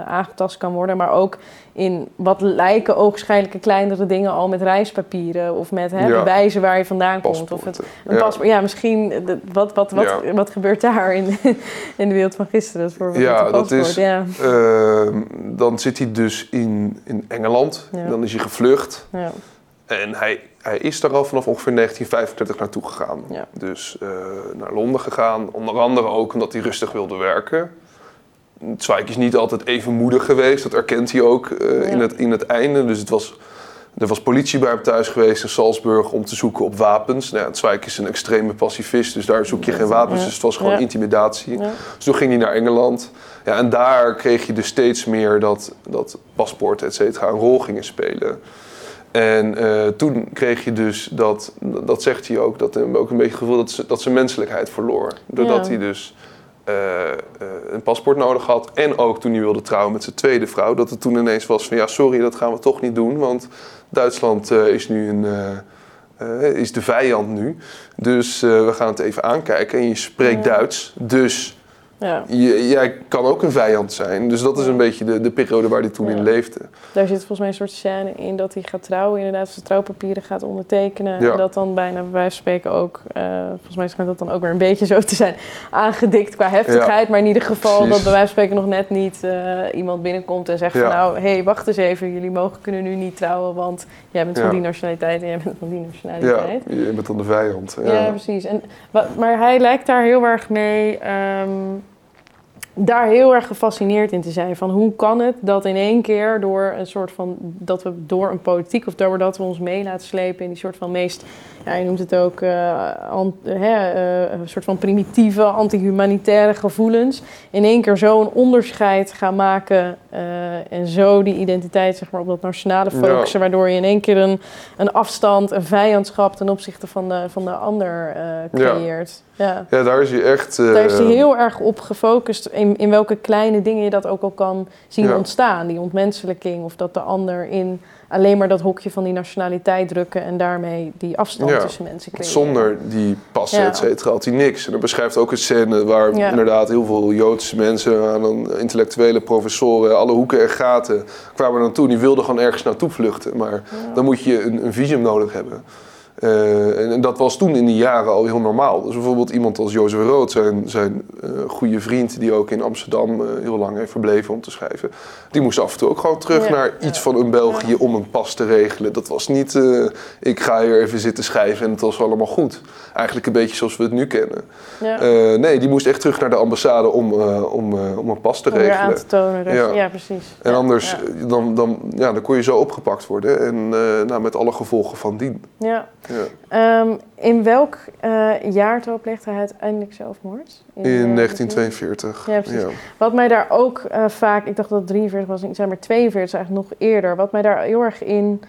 aangetast kan worden. Maar ook in wat lijken ogenschijnlijke kleinere dingen al met reispapieren of met hè, Ja. bewijzen waar je vandaan komt. Of het, een Ja. paspoort. Ja, misschien. wat, wat, wat, Ja. wat gebeurt daar in, in de wereld van gisteren? Dat voorbeeld Ja, dat is- Ja, Ehm, dan zit hij dus in, in Engeland. Ja. Dan is hij gevlucht. ja, En hij, hij is daar al vanaf ongeveer 1935 naartoe gegaan. Ja. Dus eh, naar Londen gegaan. Onder andere ook omdat hij rustig wilde werken. Zweig is niet altijd even moedig geweest. Dat erkent hij ook eh, in, het, in het einde. Dus het was, er was politie bij hem thuis geweest in Salzburg om te zoeken op wapens. Nou, ja, Zweig is een extreme pacifist, dus daar zoek je geen wapens. Ja. Dus het was gewoon Ja. intimidatie. Dus toen ging hij naar Engeland. Ja, en daar kreeg je dus steeds meer dat, dat paspoorten, et cetera, een rol gingen spelen. En eh, toen kreeg je dus dat, dat zegt hij ook, dat ook een beetje het gevoel dat, ze, dat zijn menselijkheid verloor. Doordat hij dus eh, eh, een paspoort nodig had. En ook toen hij wilde trouwen met zijn tweede vrouw. Dat het toen ineens was van ja, sorry, dat gaan we toch niet doen. Want Duitsland eh, is nu een. is de vijand nu. Dus we gaan het even aankijken. En je spreekt. Duits. Dus ja. je- jij kan ook een vijand zijn. Dus dat is een beetje de, de periode waar hij toen Ja. in leefde. Daar zit volgens mij een soort scène in dat hij gaat trouwen, inderdaad, zijn trouwpapieren gaat ondertekenen. Ja. En dat dan bijna bij wijze van spreken ook, eh, volgens mij schijnt dat dan ook weer een beetje zo te zijn, aangedikt qua heftigheid. Maar in ieder geval Precies. dat bij wijze van spreken nog net niet eh, iemand binnenkomt en zegt van Ja. nou, hé, hey, wacht eens even, jullie mogen kunnen nu niet trouwen, want jij bent van Ja. die nationaliteit en jij bent van die Ja, nationaliteit. je bent dan de vijand. Ja, Ja, precies. En, maar hij lijkt daar heel erg mee, ehm, daar heel erg gefascineerd in te zijn. Van hoe kan het dat in één keer door een soort van, dat we door een politiek of doordat we ons mee laten slepen in die soort van meest, ja, je noemt het ook, eh, hè, eh, een soort van primitieve, anti-humanitaire gevoelens, in één keer zo'n onderscheid gaan maken eh, en zo die identiteit zeg maar, op dat nationale Ja. focussen, waardoor je in één keer een, een afstand, een vijandschap ten opzichte van de, van de ander creëert. Ja. Ja, daar is hij echt... Daar is hij heel erg op gefocust in, in welke kleine dingen je dat ook al kan zien Ja. ontstaan. Die ontmenselijking of dat de ander in alleen maar dat hokje van die nationaliteit drukken en daarmee die afstand Ja. tussen mensen creëren. Zonder die passen, Ja. et cetera, had hij niks. En dan beschrijft ook een scène waar Ja. inderdaad heel veel Joodse mensen, aan een intellectuele professoren, alle hoeken en gaten kwamen naartoe. Die wilden gewoon ergens naartoe vluchten. Maar dan moet je een, een visum nodig hebben. Eh, en, dat was toen in die jaren al heel normaal. Dus bijvoorbeeld iemand als Jozef Rood, zijn, zijn eh, goede vriend, die ook in Amsterdam eh, heel lang heeft verbleven om te schrijven, die moest af en toe ook gewoon terug Ja, naar iets van een België om een pas te regelen. Dat was niet, ik ga hier even zitten schrijven en het was allemaal goed. Eigenlijk een beetje zoals we het nu kennen. Ja. Nee, die moest echt terug naar de ambassade om, om, om een pas te Om weer aan regelen. te tonen. dat- Ja. precies. En anders, Dan, dan, ja, dan kon je zo opgepakt worden. En nou, met alle gevolgen van dien. Ja. Ja. Ehm, in welk eh jaartal pleegde hij uiteindelijk zelfmoord? In eh, 1942. Ja, precies. Wat mij daar ook eh, vaak, ik dacht dat het 43 was, ik zei maar 42 is eigenlijk nog eerder. Wat mij daar heel erg in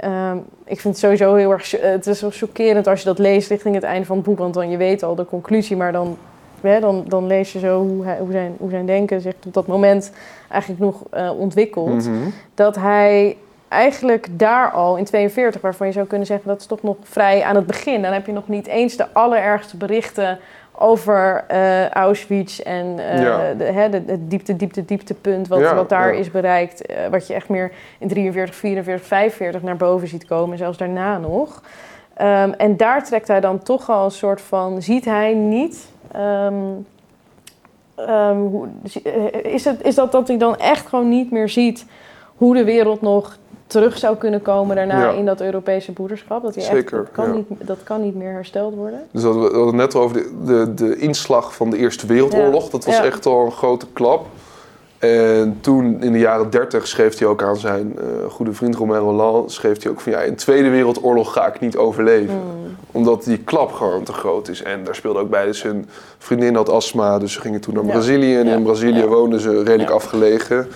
Ehm, ik vind het sowieso heel erg... Het is wel chockerend als je dat leest richting het einde van het boek. Want dan je weet al de conclusie, maar dan, hè, dan, dan lees je zo hoe, hij, hoe, zijn, hoe zijn denken zich op dat moment eigenlijk nog uh, ontwikkelt. Mhm. Dat hij eigenlijk daar al in 42, waarvan je zou kunnen zeggen dat is toch nog vrij aan het begin. Dan heb je nog niet eens de allerergste berichten over uh, Auschwitz en uh, Ja. de, hè, de, het diepte, diepte, dieptepunt wat, Ja, wat daar ja. is bereikt. eh, wat je echt meer in 43, 44, 45 naar boven ziet komen, zelfs daarna nog. Ehm, en daar trekt hij dan toch al een soort van, ziet hij niet... eh, is, het, is dat dat hij dan echt gewoon niet meer ziet hoe de wereld nog terug zou kunnen komen daarna Ja. in dat Europese broederschap? Dat, hij echt, Zeker, dat, kan ja. niet, dat kan niet meer hersteld worden? Dus dat we we hadden net over de, de, de inslag van de Eerste Wereldoorlog. Ja. Dat was echt al een grote klap. En toen in de jaren 30 schreef hij ook aan zijn eh, goede vriend Romain Roland... schreef hij ook van ja, in de Tweede Wereldoorlog ga ik niet overleven. Hmm. Omdat die klap gewoon te groot is. En daar speelde ook bij, dus hun vriendin had astma... dus ze gingen toen naar. Brazilië. En in Brazilië woonden ze redelijk afgelegen.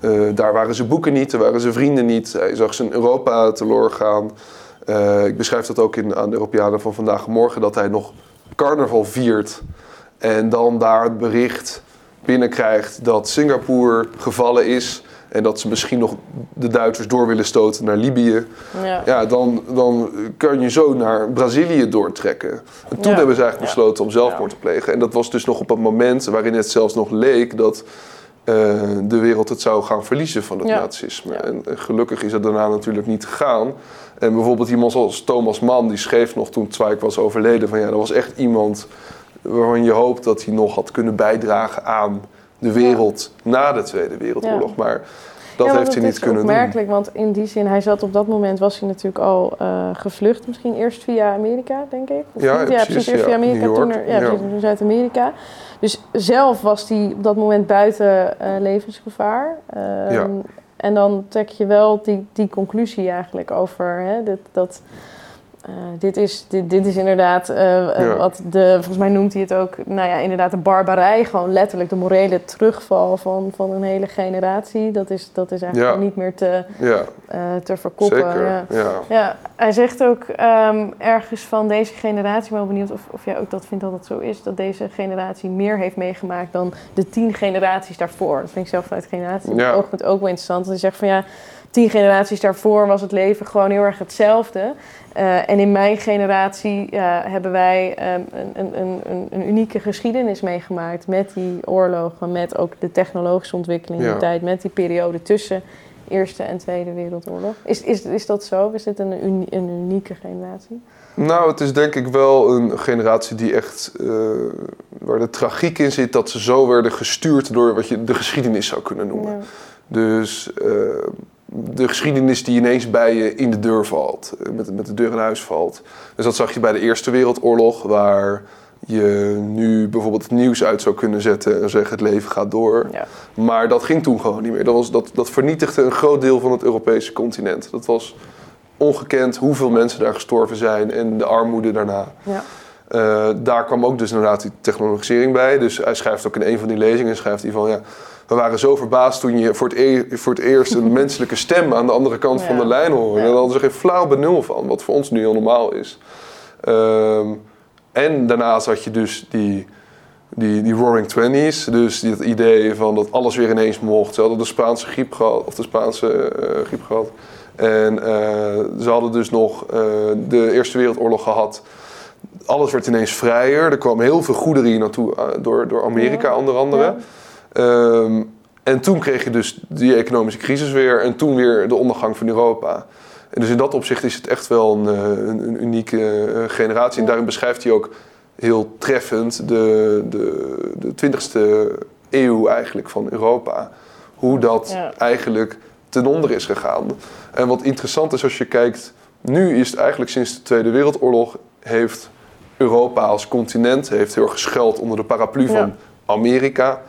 Eh, daar waren ze boeken niet, daar waren ze vrienden niet. Hij zag ze in Europa teloor gaan. Eh, ik beschrijf dat ook in, aan de Europeanen van vandaag en morgen... dat hij nog carnaval viert... en dan daar het bericht binnenkrijgt dat Singapore gevallen is... en dat ze misschien nog de Duitsers door willen stoten naar Libië... Ja. Ja, dan, dan kan je zo naar Brazilië doortrekken. En toen Ja. hebben ze eigenlijk Ja. besloten om zelfmoord te plegen. En dat was dus nog op het moment waarin het zelfs nog leek dat eh, de wereld het zou gaan verliezen van het Ja. nazisme. Ja. En, en gelukkig is het daarna natuurlijk niet gegaan. En bijvoorbeeld iemand zoals Thomas Mann, die schreef nog toen Zweig was overleden... van ja, dat was echt iemand waarvan je hoopt dat hij nog had kunnen bijdragen aan de wereld na de Tweede Wereldoorlog. Maar dat Ja, heeft hij niet is kunnen doen. opmerkelijk, want in die zin, hij zat op dat moment, was hij natuurlijk al eh, gevlucht. Misschien eerst via Amerika, denk ik. Of Ja, precies, precies. Eerst ja. via Amerika, toen er, ja, ja. precies, toen Zuid-Amerika. Dus zelf was hij op dat moment buiten eh, levensgevaar. Ehm, Ja. En dan trek je wel die, die conclusie eigenlijk over hè, dit, dat... eh, dit, is, dit, dit is inderdaad eh, eh, Ja. wat de, volgens mij noemt hij het ook, nou ja, inderdaad de barbarij, gewoon letterlijk de morele terugval van, van een hele generatie. Dat is, dat is eigenlijk Ja. niet meer te, Ja, te verkoppen. zeker. Ja. Hij zegt ook ehm, ergens van deze generatie, ik ben wel benieuwd of, of jij ook dat vindt dat het zo is, dat deze generatie meer heeft meegemaakt dan de tien generaties daarvoor. Dat vind ik zelf vanuit generatie oogpunt ook wel interessant. Want hij zegt van ja, tien generaties daarvoor was het leven gewoon heel erg hetzelfde. Eh, en in mijn generatie hebben wij ehm, een, een, een, een, unieke geschiedenis meegemaakt met die oorlogen, met ook de technologische ontwikkeling in Ja. de tijd, met die periode tussen Eerste en Tweede Wereldoorlog. Is, is, is dat zo? Is dit een, een unieke generatie? Nou, het is denk ik wel een generatie die echt. eh, waar de tragiek in zit dat ze zo werden gestuurd door wat je de geschiedenis zou kunnen noemen. Ja. Dus eh, de geschiedenis die ineens bij je in de deur valt, eh, met, met de deur in huis valt. Dus dat zag je bij de Eerste Wereldoorlog, waar je nu bijvoorbeeld het nieuws uit zou kunnen zetten en zeggen het leven gaat door. Ja. Maar dat ging toen gewoon niet meer. Dat, was, dat, dat vernietigde een groot deel van het Europese continent. Dat was ongekend hoeveel mensen daar gestorven zijn en de armoede daarna. Ja. Eh, daar kwam ook dus inderdaad die technologisering bij. Dus hij schrijft ook in een van die lezingen, schrijft hij van ja, we waren zo verbaasd toen je voor het, e- voor het eerst een menselijke stem aan de andere kant van de lijn hoorde. En daar hadden ze geen flauw benul van, wat voor ons nu heel normaal is. Ehm, en daarnaast had je dus die, die, die Roaring Twenties, dus het idee van dat alles weer ineens mocht. Ze hadden de Spaanse griep gehad, of de Spaanse eh, griep gehad. En eh, ze hadden dus nog eh, de Eerste Wereldoorlog gehad. Alles werd ineens vrijer. Er kwamen heel veel goederen hier naartoe door, door Amerika Ja. onder andere. Ja. Ehm, en toen kreeg je dus die economische crisis weer en toen weer de ondergang van Europa. En dus in dat opzicht is het echt wel een, eh, een, een unieke eh, generatie. En daarin beschrijft hij ook heel treffend de, de, de 20e eeuw eigenlijk van Europa. Hoe dat Ja. eigenlijk ten onder is gegaan. En wat interessant is als je kijkt, nu is het eigenlijk sinds de Tweede Wereldoorlog heeft Europa als continent heeft heel erg geschuild onder de paraplu van. Amerika.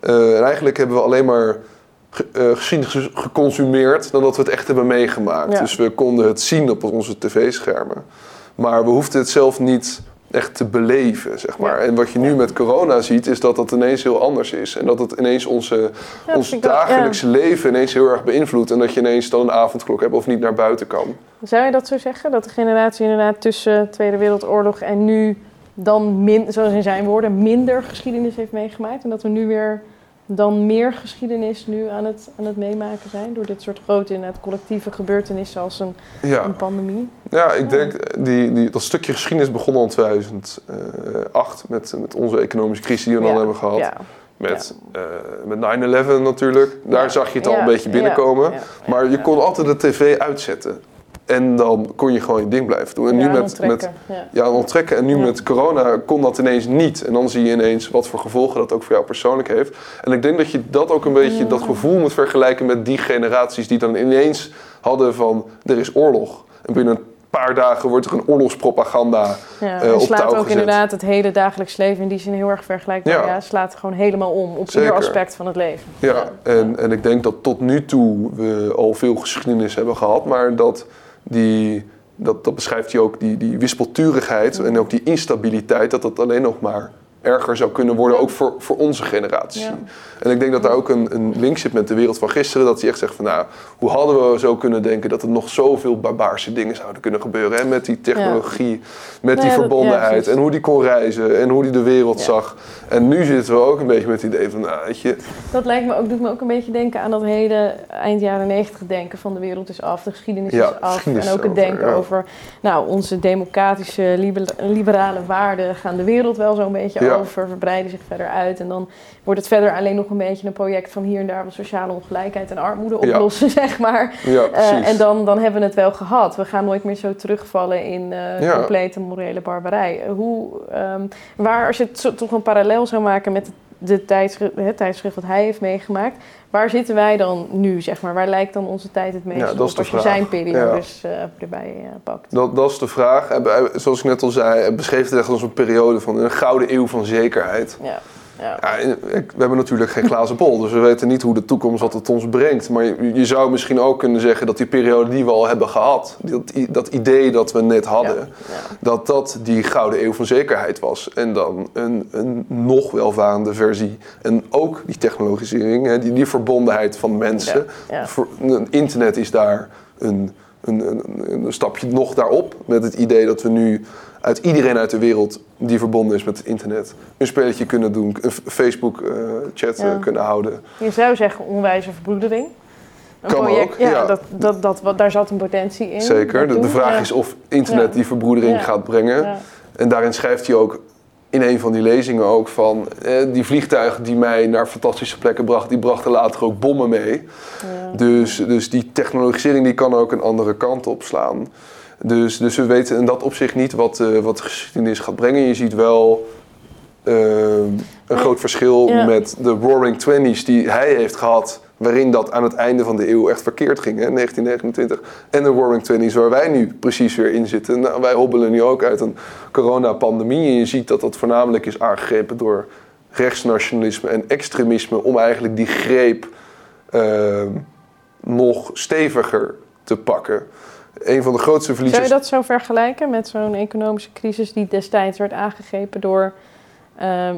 Eh, en eigenlijk hebben we alleen maar ge- eh, geschiedenis geconsumeerd dan dat we het echt hebben meegemaakt. Ja. Dus we konden het zien op onze tv-schermen. Maar we hoefden het zelf niet echt te beleven, zeg maar. En wat je nu met corona ziet, is dat dat ineens heel anders is. En dat het ineens onze, ons dagelijkse leven ineens heel erg beïnvloedt. En dat je ineens dan een avondklok hebt of niet naar buiten kan. Zou je dat zo zeggen? Dat de generatie inderdaad tussen Tweede Wereldoorlog en nu dan, min, zoals in zijn woorden, minder geschiedenis heeft meegemaakt? En dat we nu weer dan meer geschiedenis nu aan het, aan het meemaken zijn? Door dit soort grote inderdaad, collectieve gebeurtenissen als een, Ja, een pandemie? ja ik denk, die, die, dat stukje geschiedenis begon al in 2008 met, met onze economische crisis die we dan hebben gehad. Met, eh, met 9-11 natuurlijk. Daar zag je het al een beetje binnenkomen. maar je kon altijd de tv uitzetten. En dan kon je gewoon je ding blijven doen. En Ja, nu met, onttrekken, met ja. ja, onttrekken. En nu Ja. met corona kon dat ineens niet. En dan zie je ineens wat voor gevolgen dat ook voor jou persoonlijk heeft. En ik denk dat je dat ook een beetje, dat gevoel moet vergelijken met die generaties die dan ineens hadden van er is oorlog. En binnen een paar dagen wordt er een oorlogspropaganda. Ja, en op slaat touw ook gezet. inderdaad het hele dagelijks leven in die zin heel erg vergelijkbaar. Ja. Ja. slaat gewoon helemaal om op Zeker. ieder aspect van het leven. Ja, en, en ik denk dat tot nu toe we al veel geschiedenis hebben gehad, maar dat die, dat, beschrijft hij ook, die, die wispelturigheid en ook die instabiliteit, dat dat alleen nog maar erger zou kunnen worden, ook voor, voor onze generatie. Ja. En ik denk dat daar ook een, een link zit met de wereld van gisteren, dat hij echt zegt van nou, hoe hadden we zo kunnen denken dat er nog zoveel barbaarse dingen zouden kunnen gebeuren, hè? met die technologie, met die verbondenheid en hoe die kon reizen en hoe die de wereld zag. En nu zitten we ook een beetje met het idee van, nou, weet je, Dat lijkt me ook, doet me ook een beetje denken aan dat hele eind jaren negentig denken van de wereld is af, de geschiedenis is af. geschiedenis En ook het over, denken over nou, onze democratische, liber- liberale waarden gaan de wereld wel zo'n beetje Over, verbreiden zich verder uit. En dan wordt het verder alleen nog een beetje een project van hier en daar wat sociale ongelijkheid en armoede oplossen, zeg maar. ja, Eh, en dan, dan hebben we het wel gehad. We gaan nooit meer zo terugvallen in eh, complete morele barbarij. Hoe, ehm, waar, als je toch een parallel zou maken met de tijdschrift, het tijdschrift wat hij heeft meegemaakt, waar zitten wij dan nu, zeg maar? Waar lijkt dan onze tijd het meest Ja, dat op als je vraag. zijn periodes eh, erbij eh, pakt? Dat, dat is de vraag. Hij- Zoals ik net al zei, beschreef het echt als een periode van een gouden eeuw van zekerheid. Ja, ja. We hebben natuurlijk geen glazen bol, dus we weten niet hoe de toekomst wat het ons brengt. Maar je, je zou misschien ook kunnen zeggen dat die periode die we al hebben gehad, dat, dat idee dat we net hadden, Ja, dat dat die gouden eeuw van zekerheid was. En dan een, een nog welvarende versie. En ook die technologisering, hè, die, die verbondenheid van mensen. Voor, internet is daar een, een, een, een stapje nog daarop. Met het idee dat we nu uit iedereen uit de wereld die verbonden is met het internet... een spelletje kunnen doen, een Facebook-chat Ja. kunnen houden. Je zou zeggen onwijze verbroedering. Een Kan project, ook, ja, ja. Dat, dat, dat, wat- daar zat een potentie in. Zeker. De, vraag Ja. is of internet die verbroedering gaat brengen. En daarin schrijft hij ook in een van die lezingen ook van... Eh, die vliegtuigen die mij naar fantastische plekken brachten... die brachten later ook bommen mee. Ja. Dus, dus die technologisering die kan ook een andere kant op slaan. Dus, dus we weten in dat opzicht niet wat, eh, wat de geschiedenis gaat brengen. Je ziet wel eh, een groot verschil Ja. met de Roaring Twenties die hij heeft gehad... waarin dat aan het einde van de eeuw echt verkeerd ging, hè, 1929. En de Roaring Twenties waar wij nu precies weer in zitten. Nou, wij hobbelen nu ook uit een coronapandemie. En je ziet dat dat voornamelijk is aangegrepen door rechtsnationalisme en extremisme... om eigenlijk die greep eh, nog steviger te pakken. Een van de grootste Zou verliezers... je dat zo vergelijken met zo'n economische crisis die destijds werd aangegrepen door ehm,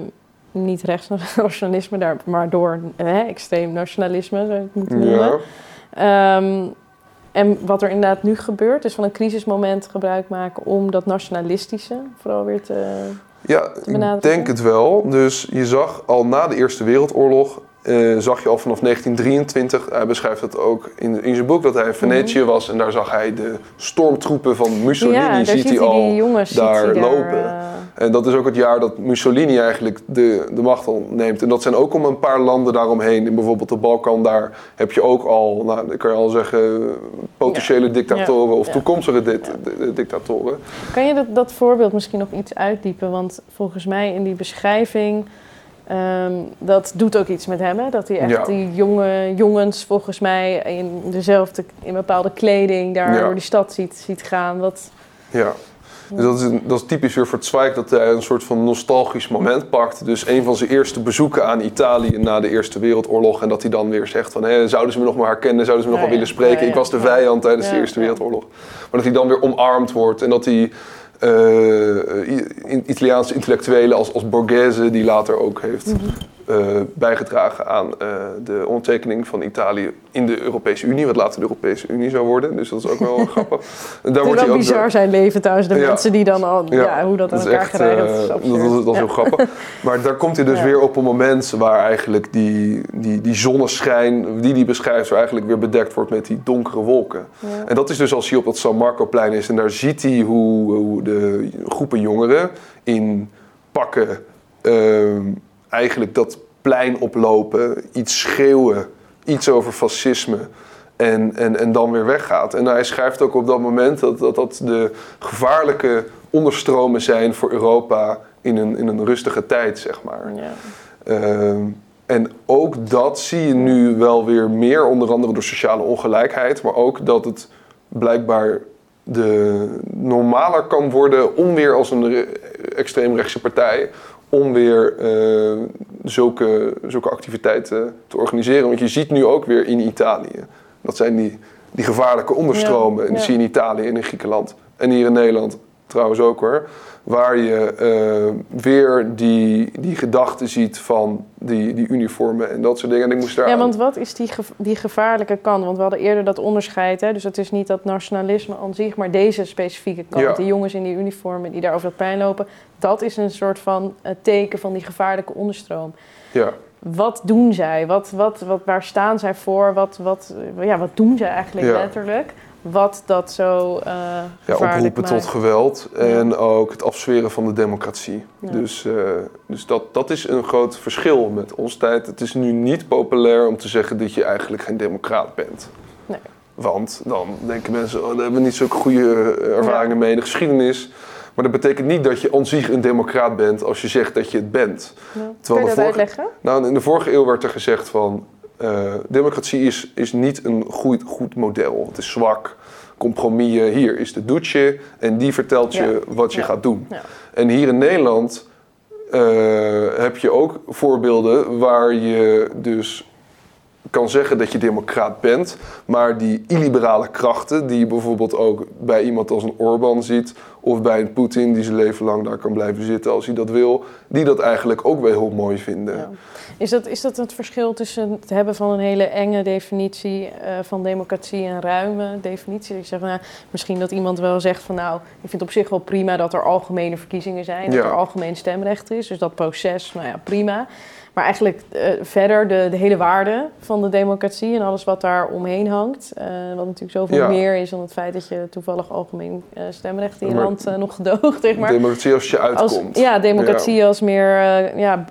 niet rechtsnationalisme, daar- maar door eh, extreem nationalisme, zou je het moeten noemen? Ja, Ehm, en wat er inderdaad nu gebeurt, is van een crisismoment gebruik maken om dat nationalistische vooral weer te. ja ik denk het wel. Dus je zag al na de Eerste Wereldoorlog... eh, zag je al vanaf 1923, hij beschrijft het ook in, in zijn boek... dat hij in Venetië was en daar zag hij de stormtroepen van Mussolini... ja, ziet hij al die jongens ziet daar lopen. eh, En dat is ook het jaar dat Mussolini eigenlijk de, de macht al neemt. En dat zijn ook om een paar landen daaromheen. In bijvoorbeeld de Balkan, daar heb je ook al, nou, dan kan je al zeggen, potentiële dictatoren of toekomstige dit- dictatoren. Kan je dat, dat voorbeeld misschien nog iets uitdiepen? Want volgens mij in die beschrijving, ehm, dat doet ook iets met hem. Hè? Dat hij echt Ja. die jonge jongens volgens mij in dezelfde, in bepaalde kleding daar Ja. door die stad ziet, ziet gaan. Wat, Ja. Dus dat is, een- dat is typisch weer voor het Zweig dat hij een soort van nostalgisch moment pakt. Dus een van zijn eerste bezoeken aan Italië na de Eerste Wereldoorlog. En dat hij dan weer zegt van, hé, zouden ze me nog maar herkennen? Zouden ze me nog Ja, wel willen spreken? Ik was de vijand tijdens de Eerste. Wereldoorlog. Maar dat hij dan weer omarmd wordt en dat hij... eh, uh, Italiaanse intellectuelen als, als Borghese, die later ook heeft mhm. uh, bijgedragen aan de ondertekening van Italië in de Europese Unie, wat later de Europese Unie zou worden. Dus dat is ook wel grappig. Daar wordt wel bizar door... zijn leven thuis, de mensen die dan al, ja, hoe dat aan elkaar geregeld is. Dat, dat, dat is heel grappig. Maar daar komt hij dus weer op een moment waar eigenlijk die, die, die zonneschijn, die hij beschrijft, zo eigenlijk weer bedekt wordt met die donkere wolken. En dat is dus als hij op het San Marco-plein is en daar ziet hij hoe, hoe de groepen jongeren in pakken uh, eigenlijk dat plein oplopen, iets schreeuwen, iets over fascisme. En, en, en dan weer weggaat. En hij schrijft ook op dat moment dat dat, dat de gevaarlijke onderstromen zijn voor Europa in een, in een rustige tijd, zeg maar. Ja. Uh, en ook dat zie je nu wel weer meer, onder andere door sociale ongelijkheid, maar ook dat het blijkbaar de normaler kan worden om weer als een extreemrechtse partij om weer uh, zulke, zulke activiteiten te organiseren. Want je ziet nu ook weer in Italië. Dat zijn die, die gevaarlijke onderstromen. en die zie je in Italië en in Griekenland. En hier in Nederland trouwens ook hoor. Waar je uh, weer die, die gedachten ziet van die, die uniformen en dat soort dingen. En ik moest daar ja, want wat is die, die gevaarlijke kant? Want we hadden eerder dat onderscheid. Hè? Dus het is niet dat nationalisme aan zich, maar deze specifieke kant. Ja. Die jongens in die uniformen die daar over dat pijn lopen. Dat is een soort van uh, teken van die gevaarlijke onderstroom. Ja. Wat doen zij? Wat, wat, wat, waar staan zij voor? Wat, wat, ja, wat doen zij eigenlijk ja. letterlijk? Wat dat zo uh, ja, oproepen tot geweld en ook het afzweren van de democratie. Dus, uh, dus dat, dat is een groot verschil met ons tijd. Het is nu niet populair om te zeggen dat je eigenlijk geen democraat bent. Nee. Want dan denken mensen, oh, daar hebben we niet zulke goede eh, ervaringen mee in de geschiedenis. Maar dat betekent niet dat je aan zich een democraat bent als je zegt dat je het bent. Ja. Kun je dat vorige, uitleggen? Nou, in de vorige eeuw werd er gezegd van uh, democratie is, is niet een goed, goed model. Het is zwak. Compromissen. Hier is de doetje en die vertelt je wat je gaat doen. Ja. En hier in Nederland uh, heb je ook voorbeelden waar je dus kan zeggen dat je democraat bent, maar die illiberale krachten die je bijvoorbeeld ook bij iemand als een Orbán ziet, of bij een Poetin die zijn leven lang daar kan blijven zitten als hij dat wil, die dat eigenlijk ook wel heel mooi vinden. Ja. Is, dat, is dat het verschil tussen het hebben van een hele enge definitie uh, van democratie en ruime definitie? Ik zeg, nou, misschien dat iemand wel zegt van nou, ik vind het op zich wel prima dat er algemene verkiezingen zijn, dat er algemeen stemrecht is, dus dat proces, nou ja, prima. Maar eigenlijk uh, verder de, de hele waarde van de democratie en alles wat daar omheen hangt. Uh, wat natuurlijk zoveel meer is dan het feit dat je toevallig algemeen uh, stemrecht in je land nog gedoogt. Zeg maar. Democratie als je uitkomt. Als, ja, democratie ja. als meer ja,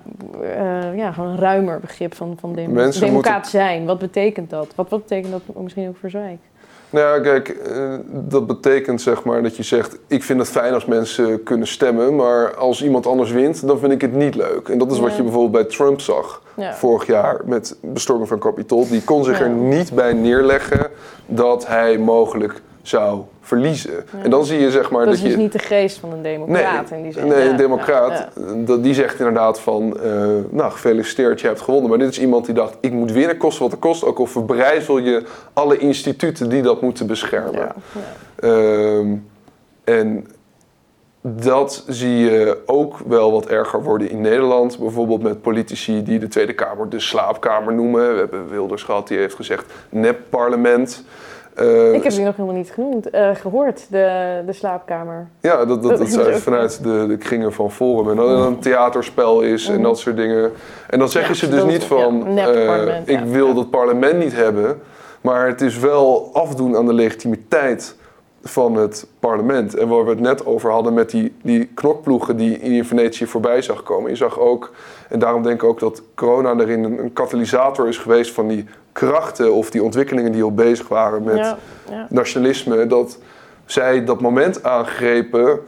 ja, gewoon een ruimer begrip van, van dem democraat moeten... zijn. Wat betekent dat? Wat, wat betekent dat misschien ook voor Zwijk? Nou ja, kijk, uh, dat betekent zeg maar dat je zegt: ik vind het fijn als mensen kunnen stemmen, maar als iemand anders wint, dan vind ik het niet leuk. En dat is wat je bijvoorbeeld bij Trump zag ja. vorig jaar met bestorming van Capitol. Die kon zich er niet bij neerleggen dat hij mogelijk zou verliezen. En dan zie je zeg maar dat, dat is dus niet de geest van een democraat nee, in die zin. Nee, een democraat, Dat, die zegt inderdaad van, uh, nou gefeliciteerd, je hebt gewonnen. Maar dit is iemand die dacht, ik moet winnen, kost wat het kost. Ook al verbrijzel je alle instituten die dat moeten beschermen. Um, en dat zie je ook wel wat erger worden in Nederland. Bijvoorbeeld met politici die de Tweede Kamer de slaapkamer noemen. We hebben Wilders gehad, die heeft gezegd nep-parlement. Uh, ik heb die nog helemaal niet genoemd, uh, gehoord, de, de slaapkamer. Ja, dat, dat, dat, dat vanuit de, de kringen van Forum. En dat het een theaterspel is en dat soort dingen. En dan zeggen ja, ze dus niet van, ja, uh, ik wil dat parlement niet hebben. Maar het is wel afdoen aan de legitimiteit van het parlement. En waar we het net over hadden met die, die knokploegen die in Venetië voorbij zag komen. Je zag ook, en daarom denk ik ook dat corona erin een, een katalysator is geweest van die krachten of die ontwikkelingen die al bezig waren met ja, ja. nationalisme. Dat zij dat moment aangrepen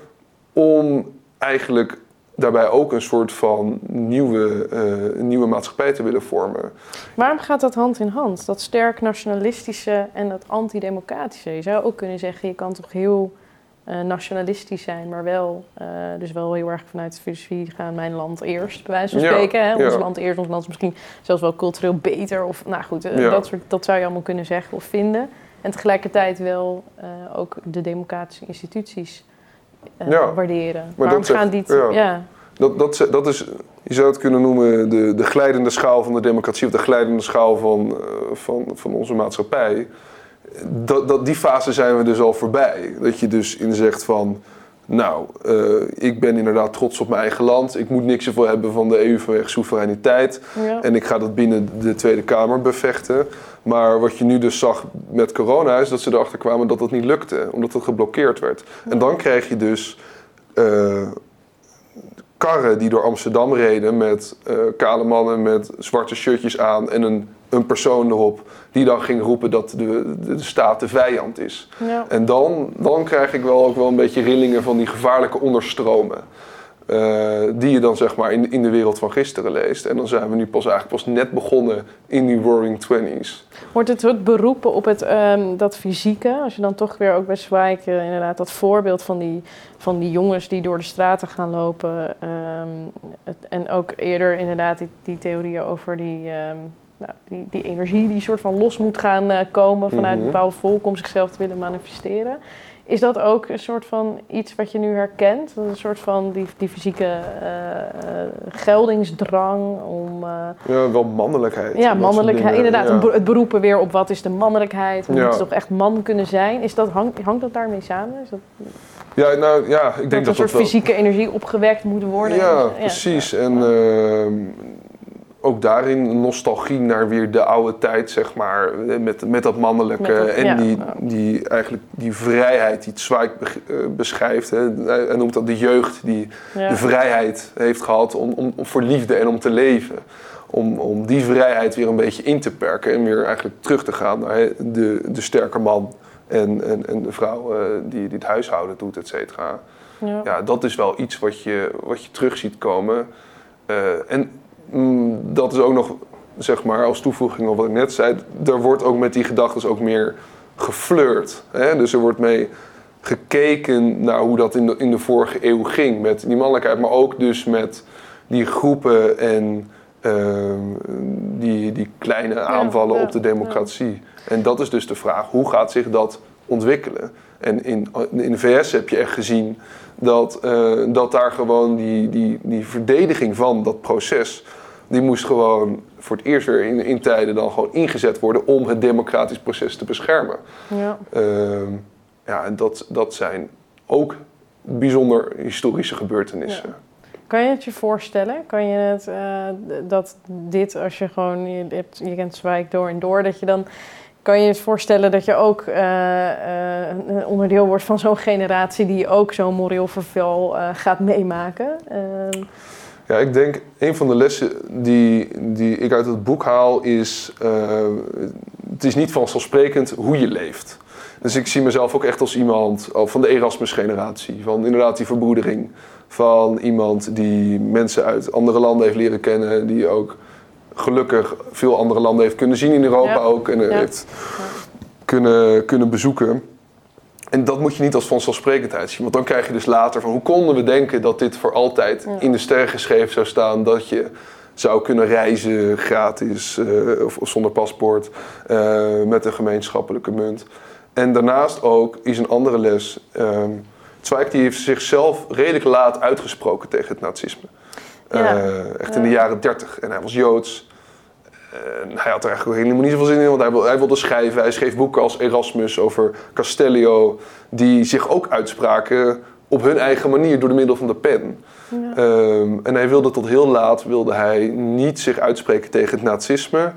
om eigenlijk daarbij ook een soort van nieuwe, uh, nieuwe maatschappij te willen vormen. Waarom gaat dat hand in hand? Dat sterk nationalistische en dat antidemocratische? Je zou ook kunnen zeggen, je kan toch heel uh, nationalistisch zijn, maar wel, uh, dus wel heel erg vanuit de filosofie gaan, mijn land eerst, bij wijze van spreken. hè? Ons land eerst, ons land is misschien zelfs wel cultureel beter. Of nou goed, ja. dat, soort, dat zou je allemaal kunnen zeggen of vinden. En tegelijkertijd wel ook de democratische instituties eh, Ja, waarderen. maar Waarom dat gaan die... ja. ja. Dat, dat, dat is, je zou het kunnen noemen de, de glijdende schaal van de democratie of de glijdende schaal van, eh, van, van onze maatschappij. Dat, dat, die fase zijn we dus al voorbij. Dat je dus in zegt van, nou, eh, ik ben inderdaad trots op mijn eigen land. Ik moet niks zoveel hebben van de EU vanwege soevereiniteit. Ja. En ik ga dat binnen de Tweede Kamer bevechten. Maar wat je nu dus zag met corona is dat ze erachter kwamen dat dat niet lukte. Omdat het geblokkeerd werd. En dan krijg je dus eh, karren die door Amsterdam reden met eh, kale mannen met zwarte shirtjes aan en een, een persoon erop. Die dan ging roepen dat de, de, de staat de vijand is. Ja. En dan, dan krijg ik wel ook wel een beetje rillingen van die gevaarlijke onderstromen. eh, die je dan zeg maar in, in de wereld van gisteren leest. En dan zijn we nu pas eigenlijk pas net begonnen in die Roaring Twenties. Wordt het het beroepen op het, ehm, dat fysieke? Als je dan toch weer ook bij Zwijk eh, inderdaad dat voorbeeld van die, van die jongens die door de straten gaan lopen. ehm, het, en ook eerder inderdaad die, die theorieën over die, ehm, nou, die, die energie die soort van los moet gaan eh, komen vanuit Mhm. een bepaalde volk om zichzelf te willen manifesteren. Is dat ook een soort van iets wat je nu herkent? Een soort van die, die fysieke eh, eh, geldingsdrang om... Ja, wel mannelijkheid. ja, soort mannelijkheid. Inderdaad, ja. een het beroepen weer op wat is de mannelijkheid. Hoe Ja. moet toch echt man kunnen zijn? Is dat, hang, hangt dat daarmee samen? Is dat, Ja, nou ja, ik dat denk een dat soort dat wel... fysieke energie opgewekt moet worden? Ja, Ja, precies. En ehm, ook daarin nostalgie naar weer de oude tijd, zeg maar. Met, met dat mannelijke Met dat- en ja. die, die, eigenlijk die vrijheid die Zweig eh, beschrijft. Hè. Hij noemt dat de jeugd die Ja. de vrijheid heeft gehad om, om, om voor liefde en om te leven. Om, om die vrijheid weer een beetje in te perken en weer eigenlijk terug te gaan naar de, de sterke man en, en, en de vrouw eh, die, die het huishouden doet, et cetera Ja. ja, dat is wel iets wat je, wat je terug ziet komen. Eh, en mm, dat is ook nog, zeg maar, als toevoeging op wat ik net zei, er wordt ook met die gedachten ook meer geflirt. Hè? Dus er wordt mee gekeken naar hoe dat in de, in de vorige eeuw ging met die mannelijkheid, maar ook dus met die groepen en ehm, die, die kleine aanvallen ja, op de democratie. En dat is dus de vraag, hoe gaat zich dat ontwikkelen? En in, in de VS heb je echt gezien dat, eh, dat daar gewoon die, die, die verdediging van dat proces, die moest gewoon voor het eerst weer in, in tijden dan gewoon ingezet worden om het democratisch proces te beschermen. Ja. Ehm, ja, en dat, dat zijn ook bijzonder historische gebeurtenissen. Kan je het je voorstellen? Kan je het, eh, dat dit, als je gewoon, je, hebt, je kent Zwijk door en door, dat je dan, kan je het voorstellen dat je ook een onderdeel wordt van zo'n generatie die ook zo'n moreel verval gaat meemaken? Ja, ik denk een van de lessen die, die ik uit het boek haal is... eh, het is niet vanzelfsprekend hoe je leeft. Dus ik zie mezelf ook echt als iemand oh, van de Erasmus-generatie. Van inderdaad die verbroedering. Van iemand die mensen uit andere landen heeft leren kennen. Die ook gelukkig veel andere landen heeft kunnen zien in Europa Ja. ook. En Ja. heeft kunnen, kunnen bezoeken. En dat moet je niet als vanzelfsprekendheid zien. Want dan krijg je dus later van hoe konden we denken dat dit voor altijd Ja. in de sterren geschreven zou staan. Dat je zou kunnen reizen gratis eh, of, of zonder paspoort eh, met een gemeenschappelijke munt. En daarnaast ook is een andere les. ehm Zweig die heeft zichzelf redelijk laat uitgesproken tegen het nazisme. Ja. Eh, echt in de jaren dertig. En hij was Joods. En hij had er eigenlijk ook helemaal niet zoveel zin in, want hij, wil- hij wilde schrijven. Hij schreef boeken als Erasmus over Castellio, die zich ook uitspraken op hun eigen manier door de middel van de pen. ja. Ehm, en hij wilde tot heel laat wilde hij niet zich uitspreken tegen het nazisme.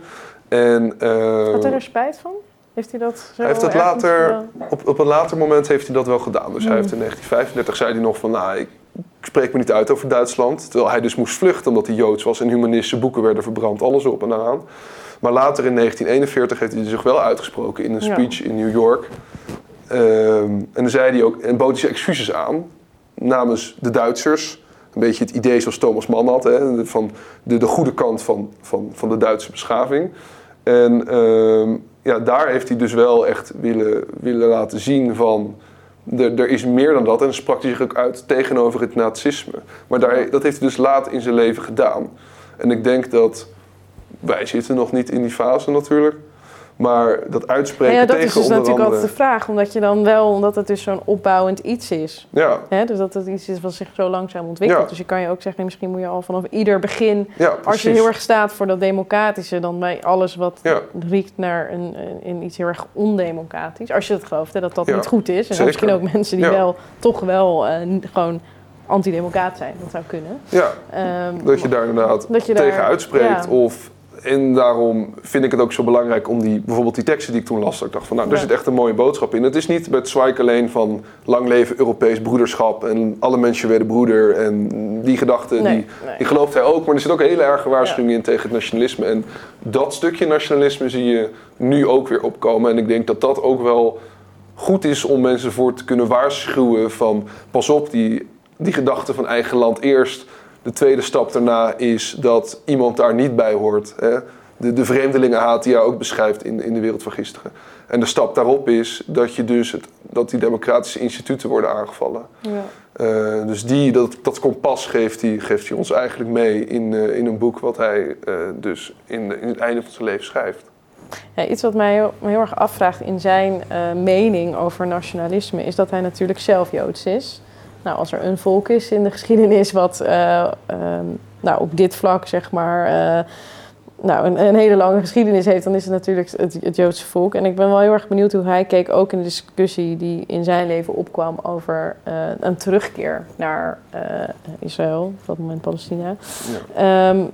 En, ehm, Had hij er spijt van? Heeft hij dat zo hij heeft ergens later, gedaan? op, op een later moment heeft hij dat wel gedaan. Dus hij Hmm. heeft in 1935 zei hij nog van, nou, ik, ik spreek me niet uit over Duitsland. Terwijl hij dus moest vluchten omdat hij Joods was en humanistische boeken werden verbrand, alles op en aan. Maar later in 1941 heeft hij zich wel uitgesproken in een Ja. speech in New York. Ehm, en dan zei hij ook, en bood hij zijn excuses aan namens de Duitsers. Een beetje het idee zoals Thomas Mann had, hè, van de, de goede kant van, van, van de Duitse beschaving. En ehm, ja, daar heeft hij dus wel echt willen, willen laten zien van... Er, is meer dan dat en sprak hij zich ook uit tegenover het nazisme. Maar daar, dat heeft hij dus laat in zijn leven gedaan. En ik denk dat... Wij zitten nog niet in die fase natuurlijk. Maar dat uitspreken Nou ja, dat tegen is dus onder natuurlijk andere... altijd de vraag. Omdat je dan wel, omdat het dus zo'n opbouwend iets is. Ja, Hè? Dus dat het iets is wat zich zo langzaam ontwikkelt. Ja. Dus je kan je ook zeggen, misschien moet je al vanaf ieder begin... ja. Als je heel erg staat voor dat democratische, dan bij alles wat Ja. riekt naar een, in iets heel erg ondemocratisch. Als je het gelooft hè, dat dat Ja, niet goed is. En zeker. misschien ook mensen die Ja. wel toch wel n- gewoon anti-democraat zijn. Dat zou kunnen. Ja, Ehm, dat je daar inderdaad dat je tegen daar- uitspreekt. ja. Of, en daarom vind ik het ook zo belangrijk om die, bijvoorbeeld die teksten die ik toen las. dat Ik dacht van, nou, daar Ja. zit echt een mooie boodschap in. Het is niet met Zweig alleen van lang leven Europees broederschap en alle mensen werden broeder. En die gedachten, Nee, die, nee. die gelooft hij ook. Maar er zit ook een hele erge waarschuwing in tegen het nationalisme. En dat stukje nationalisme zie je nu ook weer opkomen. En ik denk dat dat ook wel goed is om mensen voor te kunnen waarschuwen van pas op, die, die gedachte van eigen land eerst. De tweede stap daarna is dat iemand daar niet bij hoort. Hè? De, de vreemdelingenhaat die hij ook beschrijft in, in de wereld van gisteren. En de stap daarop is dat, je dus het, dat die democratische instituten worden aangevallen. Ja. Eh, dus die, dat, dat kompas geeft hij geeft hij ons eigenlijk mee in, eh, in een boek wat hij eh, dus in, in het einde van zijn leven schrijft. Ja, iets wat mij heel, heel erg afvraagt in zijn mening over nationalisme is dat hij natuurlijk zelf Joods is. Nou, als er een volk is in de geschiedenis wat eh, ehm, nou, op dit vlak zeg maar eh, nou, een, een hele lange geschiedenis heeft, dan is het natuurlijk het, het Joodse volk. En ik ben wel heel erg benieuwd hoe hij keek, ook in de discussie die in zijn leven opkwam over eh, een terugkeer naar Israël, op dat moment Palestina. Ja. Ehm,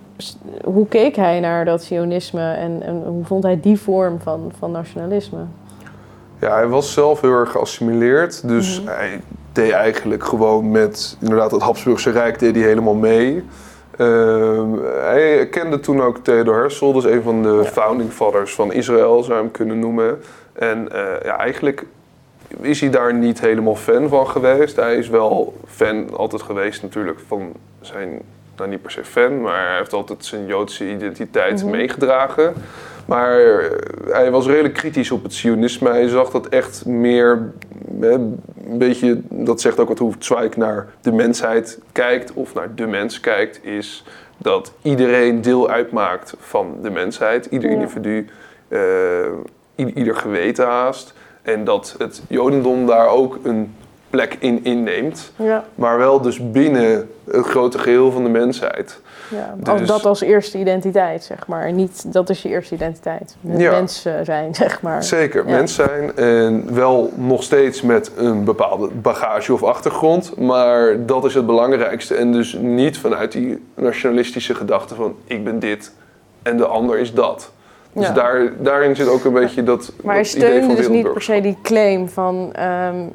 hoe keek hij naar dat sionisme en, en hoe vond hij die vorm van, van nationalisme? Ja, hij was zelf heel erg geassimileerd. Dus Mhm. hij deed eigenlijk gewoon met inderdaad het Habsburgse Rijk deed hij helemaal mee. Ehm, hij kende toen ook Theodor Herzl, dus een van de Ja. founding fathers van Israël, zou je hem kunnen noemen. En eh, ja, eigenlijk is hij daar niet helemaal fan van geweest. Hij is wel fan altijd geweest natuurlijk van zijn, nou niet per se fan, maar hij heeft altijd zijn Joodse identiteit Mhm. meegedragen. Maar eh, hij was redelijk kritisch op het sionisme. Hij zag dat echt meer, een beetje, dat zegt ook wat hoe Zweig naar de mensheid kijkt of naar de mens kijkt, is dat iedereen deel uitmaakt van de mensheid. Ieder Ja. individu, eh, ieder geweten haast. En dat het Jodendom daar ook een plek in inneemt. Ja, Maar wel dus binnen het grote geheel van de mensheid. Ja. Als, Dus- dat als eerste identiteit, zeg maar. En Niet, dat is je eerste identiteit. Ja. Mensen zijn, zeg maar. Zeker, Ja. mens zijn en wel nog steeds met een bepaalde bagage of achtergrond, maar dat is het belangrijkste. En dus niet vanuit die nationalistische gedachte van ik ben dit en de ander is dat. Dus Ja. daar, daarin zit ook een beetje dat, Maar hij steunde dus niet per se die claim van ehm,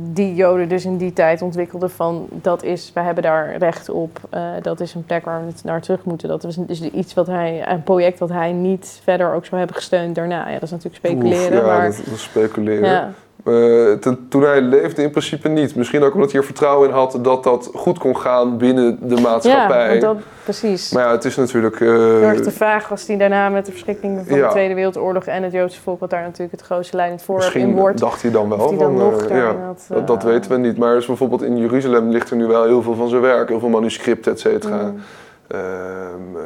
die Joden dus in die tijd ontwikkelden van dat is, wij hebben daar recht op, eh, dat is een plek waar we naar terug moeten. Dat is dus iets wat hij, een project dat hij niet verder ook zou hebben gesteund daarna. Ja, dat is natuurlijk speculeren, Oef, ja, maar dat, speculeren. ja, Eh, ten- toen hij leefde in principe niet. Misschien ook omdat hij er vertrouwen in had dat dat goed kon gaan binnen de ja maatschappij. want dat, precies. Maar ja, het is natuurlijk... Heel erg de vraag was die daarna met de verschrikkingen van Ja. de Tweede Wereldoorlog en het Joodse volk, wat daar natuurlijk het grootste leidend voor in Misschien wordt. dacht hij dan wel dan van, eh, ja, had, dat, dat weten we niet. Maar bijvoorbeeld in Jeruzalem ligt er nu wel heel veel van zijn werk, heel veel manuscripten, et cetera. Mm. Ehm, eh,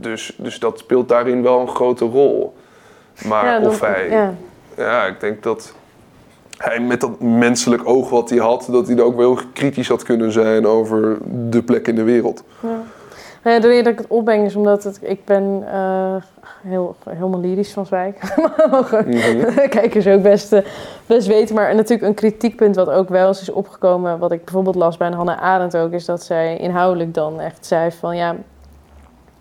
dus, dus dat speelt daarin wel een grote rol. Maar Ja, of hij, ja. ja, ik denk dat hij met dat menselijk oog wat hij had, dat hij er ook wel kritisch had kunnen zijn over de plek in de wereld. Ja. Nee, de reden dat ik het opbreng is omdat het, ik ben eh, heel, helemaal lyrisch van Zwijk. Mhm. Kijkers ook best, eh, best weten. Maar natuurlijk een kritiekpunt wat ook wel eens is opgekomen... wat ik bijvoorbeeld las bij Hannah Arendt ook... is dat zij inhoudelijk dan echt zei van... ja,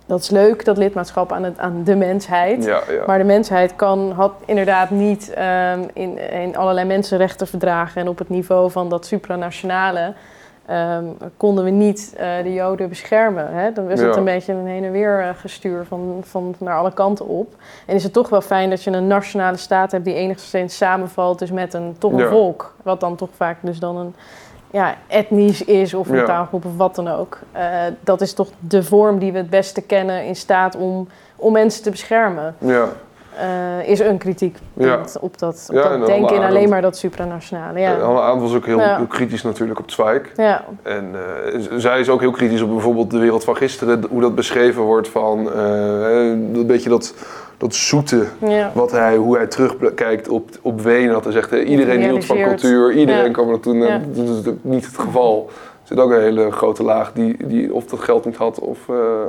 dat is leuk, dat lidmaatschap aan, het, aan de mensheid... Ja, ja. Maar de mensheid kan, had inderdaad niet ehm, in, in allerlei mensenrechten verdragen. En op het niveau van dat supranationale ehm, konden we niet eh, de Joden beschermen. Hè? Dan is het een beetje een heen en weer eh, gestuur van, van naar alle kanten op. En is het toch wel fijn dat je een nationale staat hebt die enigszins samenvalt dus met een, toch een volk. Wat dan toch vaak dus dan een ja, etnisch is of een Ja. taalgroep of wat dan ook. Eh, dat is toch de vorm die we het beste kennen in staat om, om mensen te beschermen. ja. Eh, is een kritiek Ja. op dat, op Ja, dat denken in alleen maar dat supranationale. Ja. Hannah Arendt was ook heel, Ja. heel kritisch natuurlijk op Zweig. ja. En eh, zij is ook heel kritisch op bijvoorbeeld de wereld van gisteren, hoe dat beschreven wordt van eh, een beetje dat, dat zoete, wat hij, hoe hij terugkijkt op, op Wenen. Dat hij zegt, iedereen hield van cultuur, iedereen kwam er toen. Dat is natuurlijk niet het geval. Er zit ook een hele grote laag die, die of dat geld niet had of,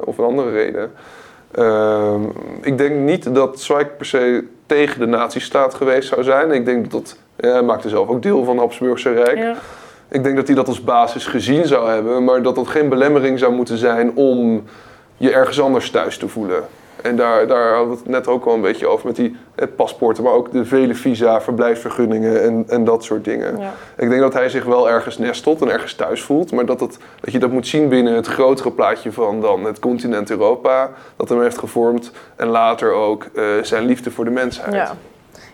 of een andere reden. Ehm, ik denk niet dat Zweig per se tegen de nazistaat geweest zou zijn. Ik denk dat dat, ja, hij maakte zelf ook deel van het Habsburgse Rijk. ja. Ik denk dat hij dat als basis gezien zou hebben, maar dat dat geen belemmering zou moeten zijn om je ergens anders thuis te voelen. En daar, daar hadden we het net ook al een beetje over met die eh, paspoorten, maar ook de vele visa, verblijfsvergunningen en, en dat soort dingen. Ja. Ik denk dat hij zich wel ergens nestelt en ergens thuis voelt, maar dat, dat, dat je dat moet zien binnen het grotere plaatje van dan het continent Europa, dat hem heeft gevormd en later ook eh, zijn liefde voor de mensheid. Ja.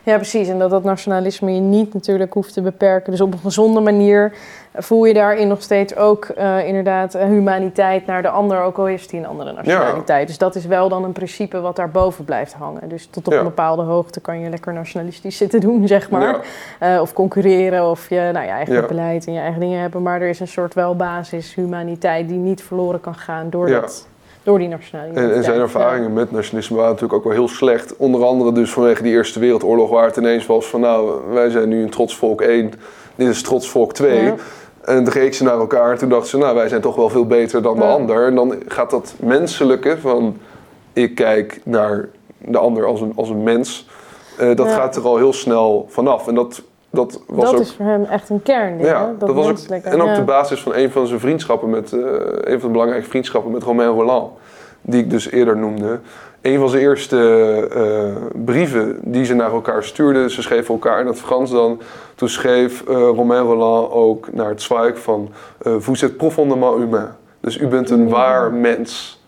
Ja, precies. En dat dat nationalisme je niet natuurlijk hoeft te beperken. Dus op een gezonde manier voel je daarin nog steeds ook eh, inderdaad eh, humaniteit naar de ander, ook al heeft hij een andere nationaliteit. Dus dat is wel dan een principe wat daarboven blijft hangen. Dus tot op Ja. een bepaalde hoogte kan je lekker nationalistisch zitten doen, zeg maar. Ja. Eh, of concurreren of je, nou, je eigen beleid en je eigen dingen hebben. Maar er is een soort wel basis humaniteit die niet verloren kan gaan door, dat, door die nationaliteit. En, en zijn Ja. ervaringen met nationalisme waren natuurlijk ook wel heel slecht. Onder andere dus vanwege die Eerste Wereldoorlog, waar het ineens was van nou, wij zijn nu een trotsvolk 1, dit is trotsvolk 2. Ja. En toen keek ze naar elkaar en toen dachten ze, nou wij zijn toch wel veel beter dan de Ja. ander. En dan gaat dat menselijke van ik kijk naar de ander als een, als een mens, eh, dat gaat er al heel snel vanaf. En dat, dat was dat ook is voor hem echt een kernding. ja, hè? dat, was ook, en ook ja. de basis van een van zijn vriendschappen met, eh, een van de belangrijke vriendschappen met Romain Rolland, die ik dus eerder noemde. Een van zijn eerste eh, brieven die ze naar elkaar stuurden, ze schreven elkaar in het Frans dan. Toen schreef eh, Romain Rolland ook naar het Zweig van Vous êtes profondément humain. Dus u bent een Ja. waar mens.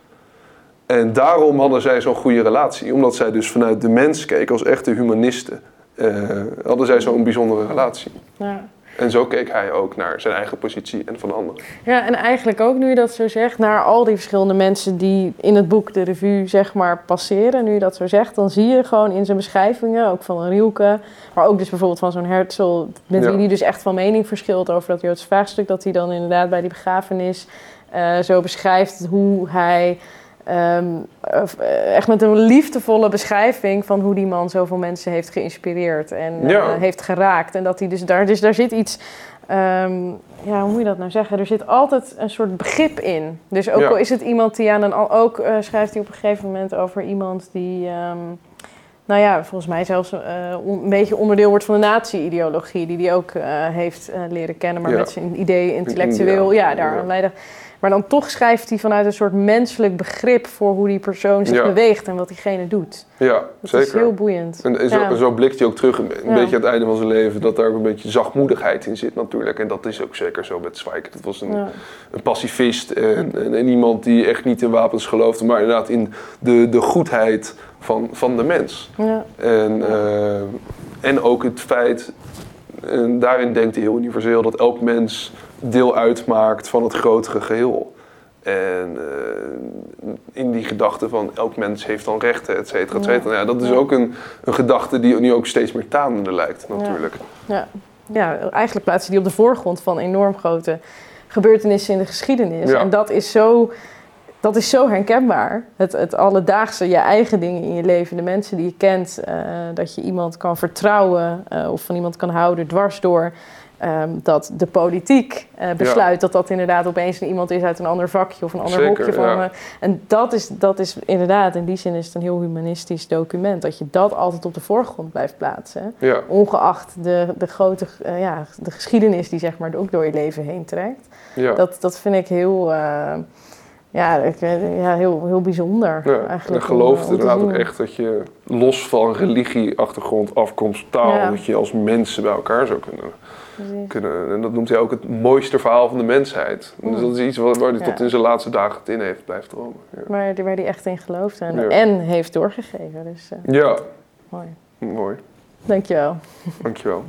En daarom hadden zij zo'n goede relatie, omdat zij dus vanuit de mens keken als echte humanisten. Eh, hadden zij zo'n bijzondere relatie. Ja. En zo keek hij ook naar zijn eigen positie en van anderen. ja, en eigenlijk ook nu je dat zo zegt, naar al die verschillende mensen die in het boek de revue zeg maar passeren. Nu je dat zo zegt, dan zie je gewoon in zijn beschrijvingen, ook van een Rielke, maar ook dus bijvoorbeeld van zo'n Herzl, met Ja. wie die dus echt van mening verschilt over dat Joodse vraagstuk, dat hij dan inderdaad bij die begrafenis eh, zo beschrijft hoe hij ehm, eh, echt met een liefdevolle beschrijving van hoe die man zoveel mensen heeft geïnspireerd en eh, heeft geraakt. En dat hij dus daar, dus daar zit iets, ehm, ja, hoe moet je dat nou zeggen? Er zit altijd een soort begrip in. Dus ook Ja. al is het iemand die aan een, al- ook eh, schrijft hij op een gegeven moment over iemand die. ehm, nou ja, volgens mij zelfs eh, een beetje onderdeel wordt van de nazi-ideologie, die hij ook eh, heeft eh, leren kennen, maar Ja. met zijn ideeën intellectueel, ja, daar Ja. Maar dan toch schrijft hij vanuit een soort menselijk begrip voor hoe die persoon zich beweegt en wat diegene doet. Ja, Dat zeker. is heel boeiend. En, zo, zo blikt hij ook terug, een, beetje aan het einde van zijn leven, dat daar ook een beetje zachtmoedigheid in zit natuurlijk. En dat is ook zeker zo met Zweig. Het was een, een pacifist en, en, en iemand die echt niet in wapens geloofde, maar inderdaad in de, de goedheid van, van de mens. Ja. En, eh, en ook het feit, en daarin denkt hij heel universeel, dat elk mens deel uitmaakt van het grotere geheel. En eh, in die gedachte van elk mens heeft dan rechten, et cetera, et cetera. Ja, dat is Ja. ook een, een gedachte die nu ook steeds meer tanende lijkt natuurlijk. Ja. ja, eigenlijk plaatst hij die op de voorgrond van enorm grote gebeurtenissen in de geschiedenis. En dat is zo, dat is zo herkenbaar. Het, het alledaagse, je eigen dingen in je leven, de mensen die je kent, eh, dat je iemand kan vertrouwen eh, of van iemand kan houden dwars door. ehm, dat de politiek eh, besluit dat dat inderdaad opeens iemand is uit een ander vakje of een ander Zeker, hokje van. ja. en dat is, dat is inderdaad, in die zin is het een heel humanistisch document. Dat je dat altijd op de voorgrond blijft plaatsen. Ja, Ongeacht de, de grote ja, de geschiedenis die zeg maar ook door je leven heen trekt. Dat, dat vind ik heel, ja, ik, ja, heel, heel bijzonder. Ja, en eigenlijk om, geloof eh, inderdaad ook echt dat je los van religie, achtergrond, afkomst, taal, Ja. dat je als mensen bij elkaar zou kunnen, Precies. kunnen. En dat noemt hij ook het mooiste verhaal van de mensheid. Dus dat is iets waar, waar hij Ja. tot in zijn laatste dagen het in heeft blijft dromen. Ja, Maar waar hij echt in gelooft en, en heeft doorgegeven. Dus eh, ja mooi. mooi. Dankjewel. Dankjewel.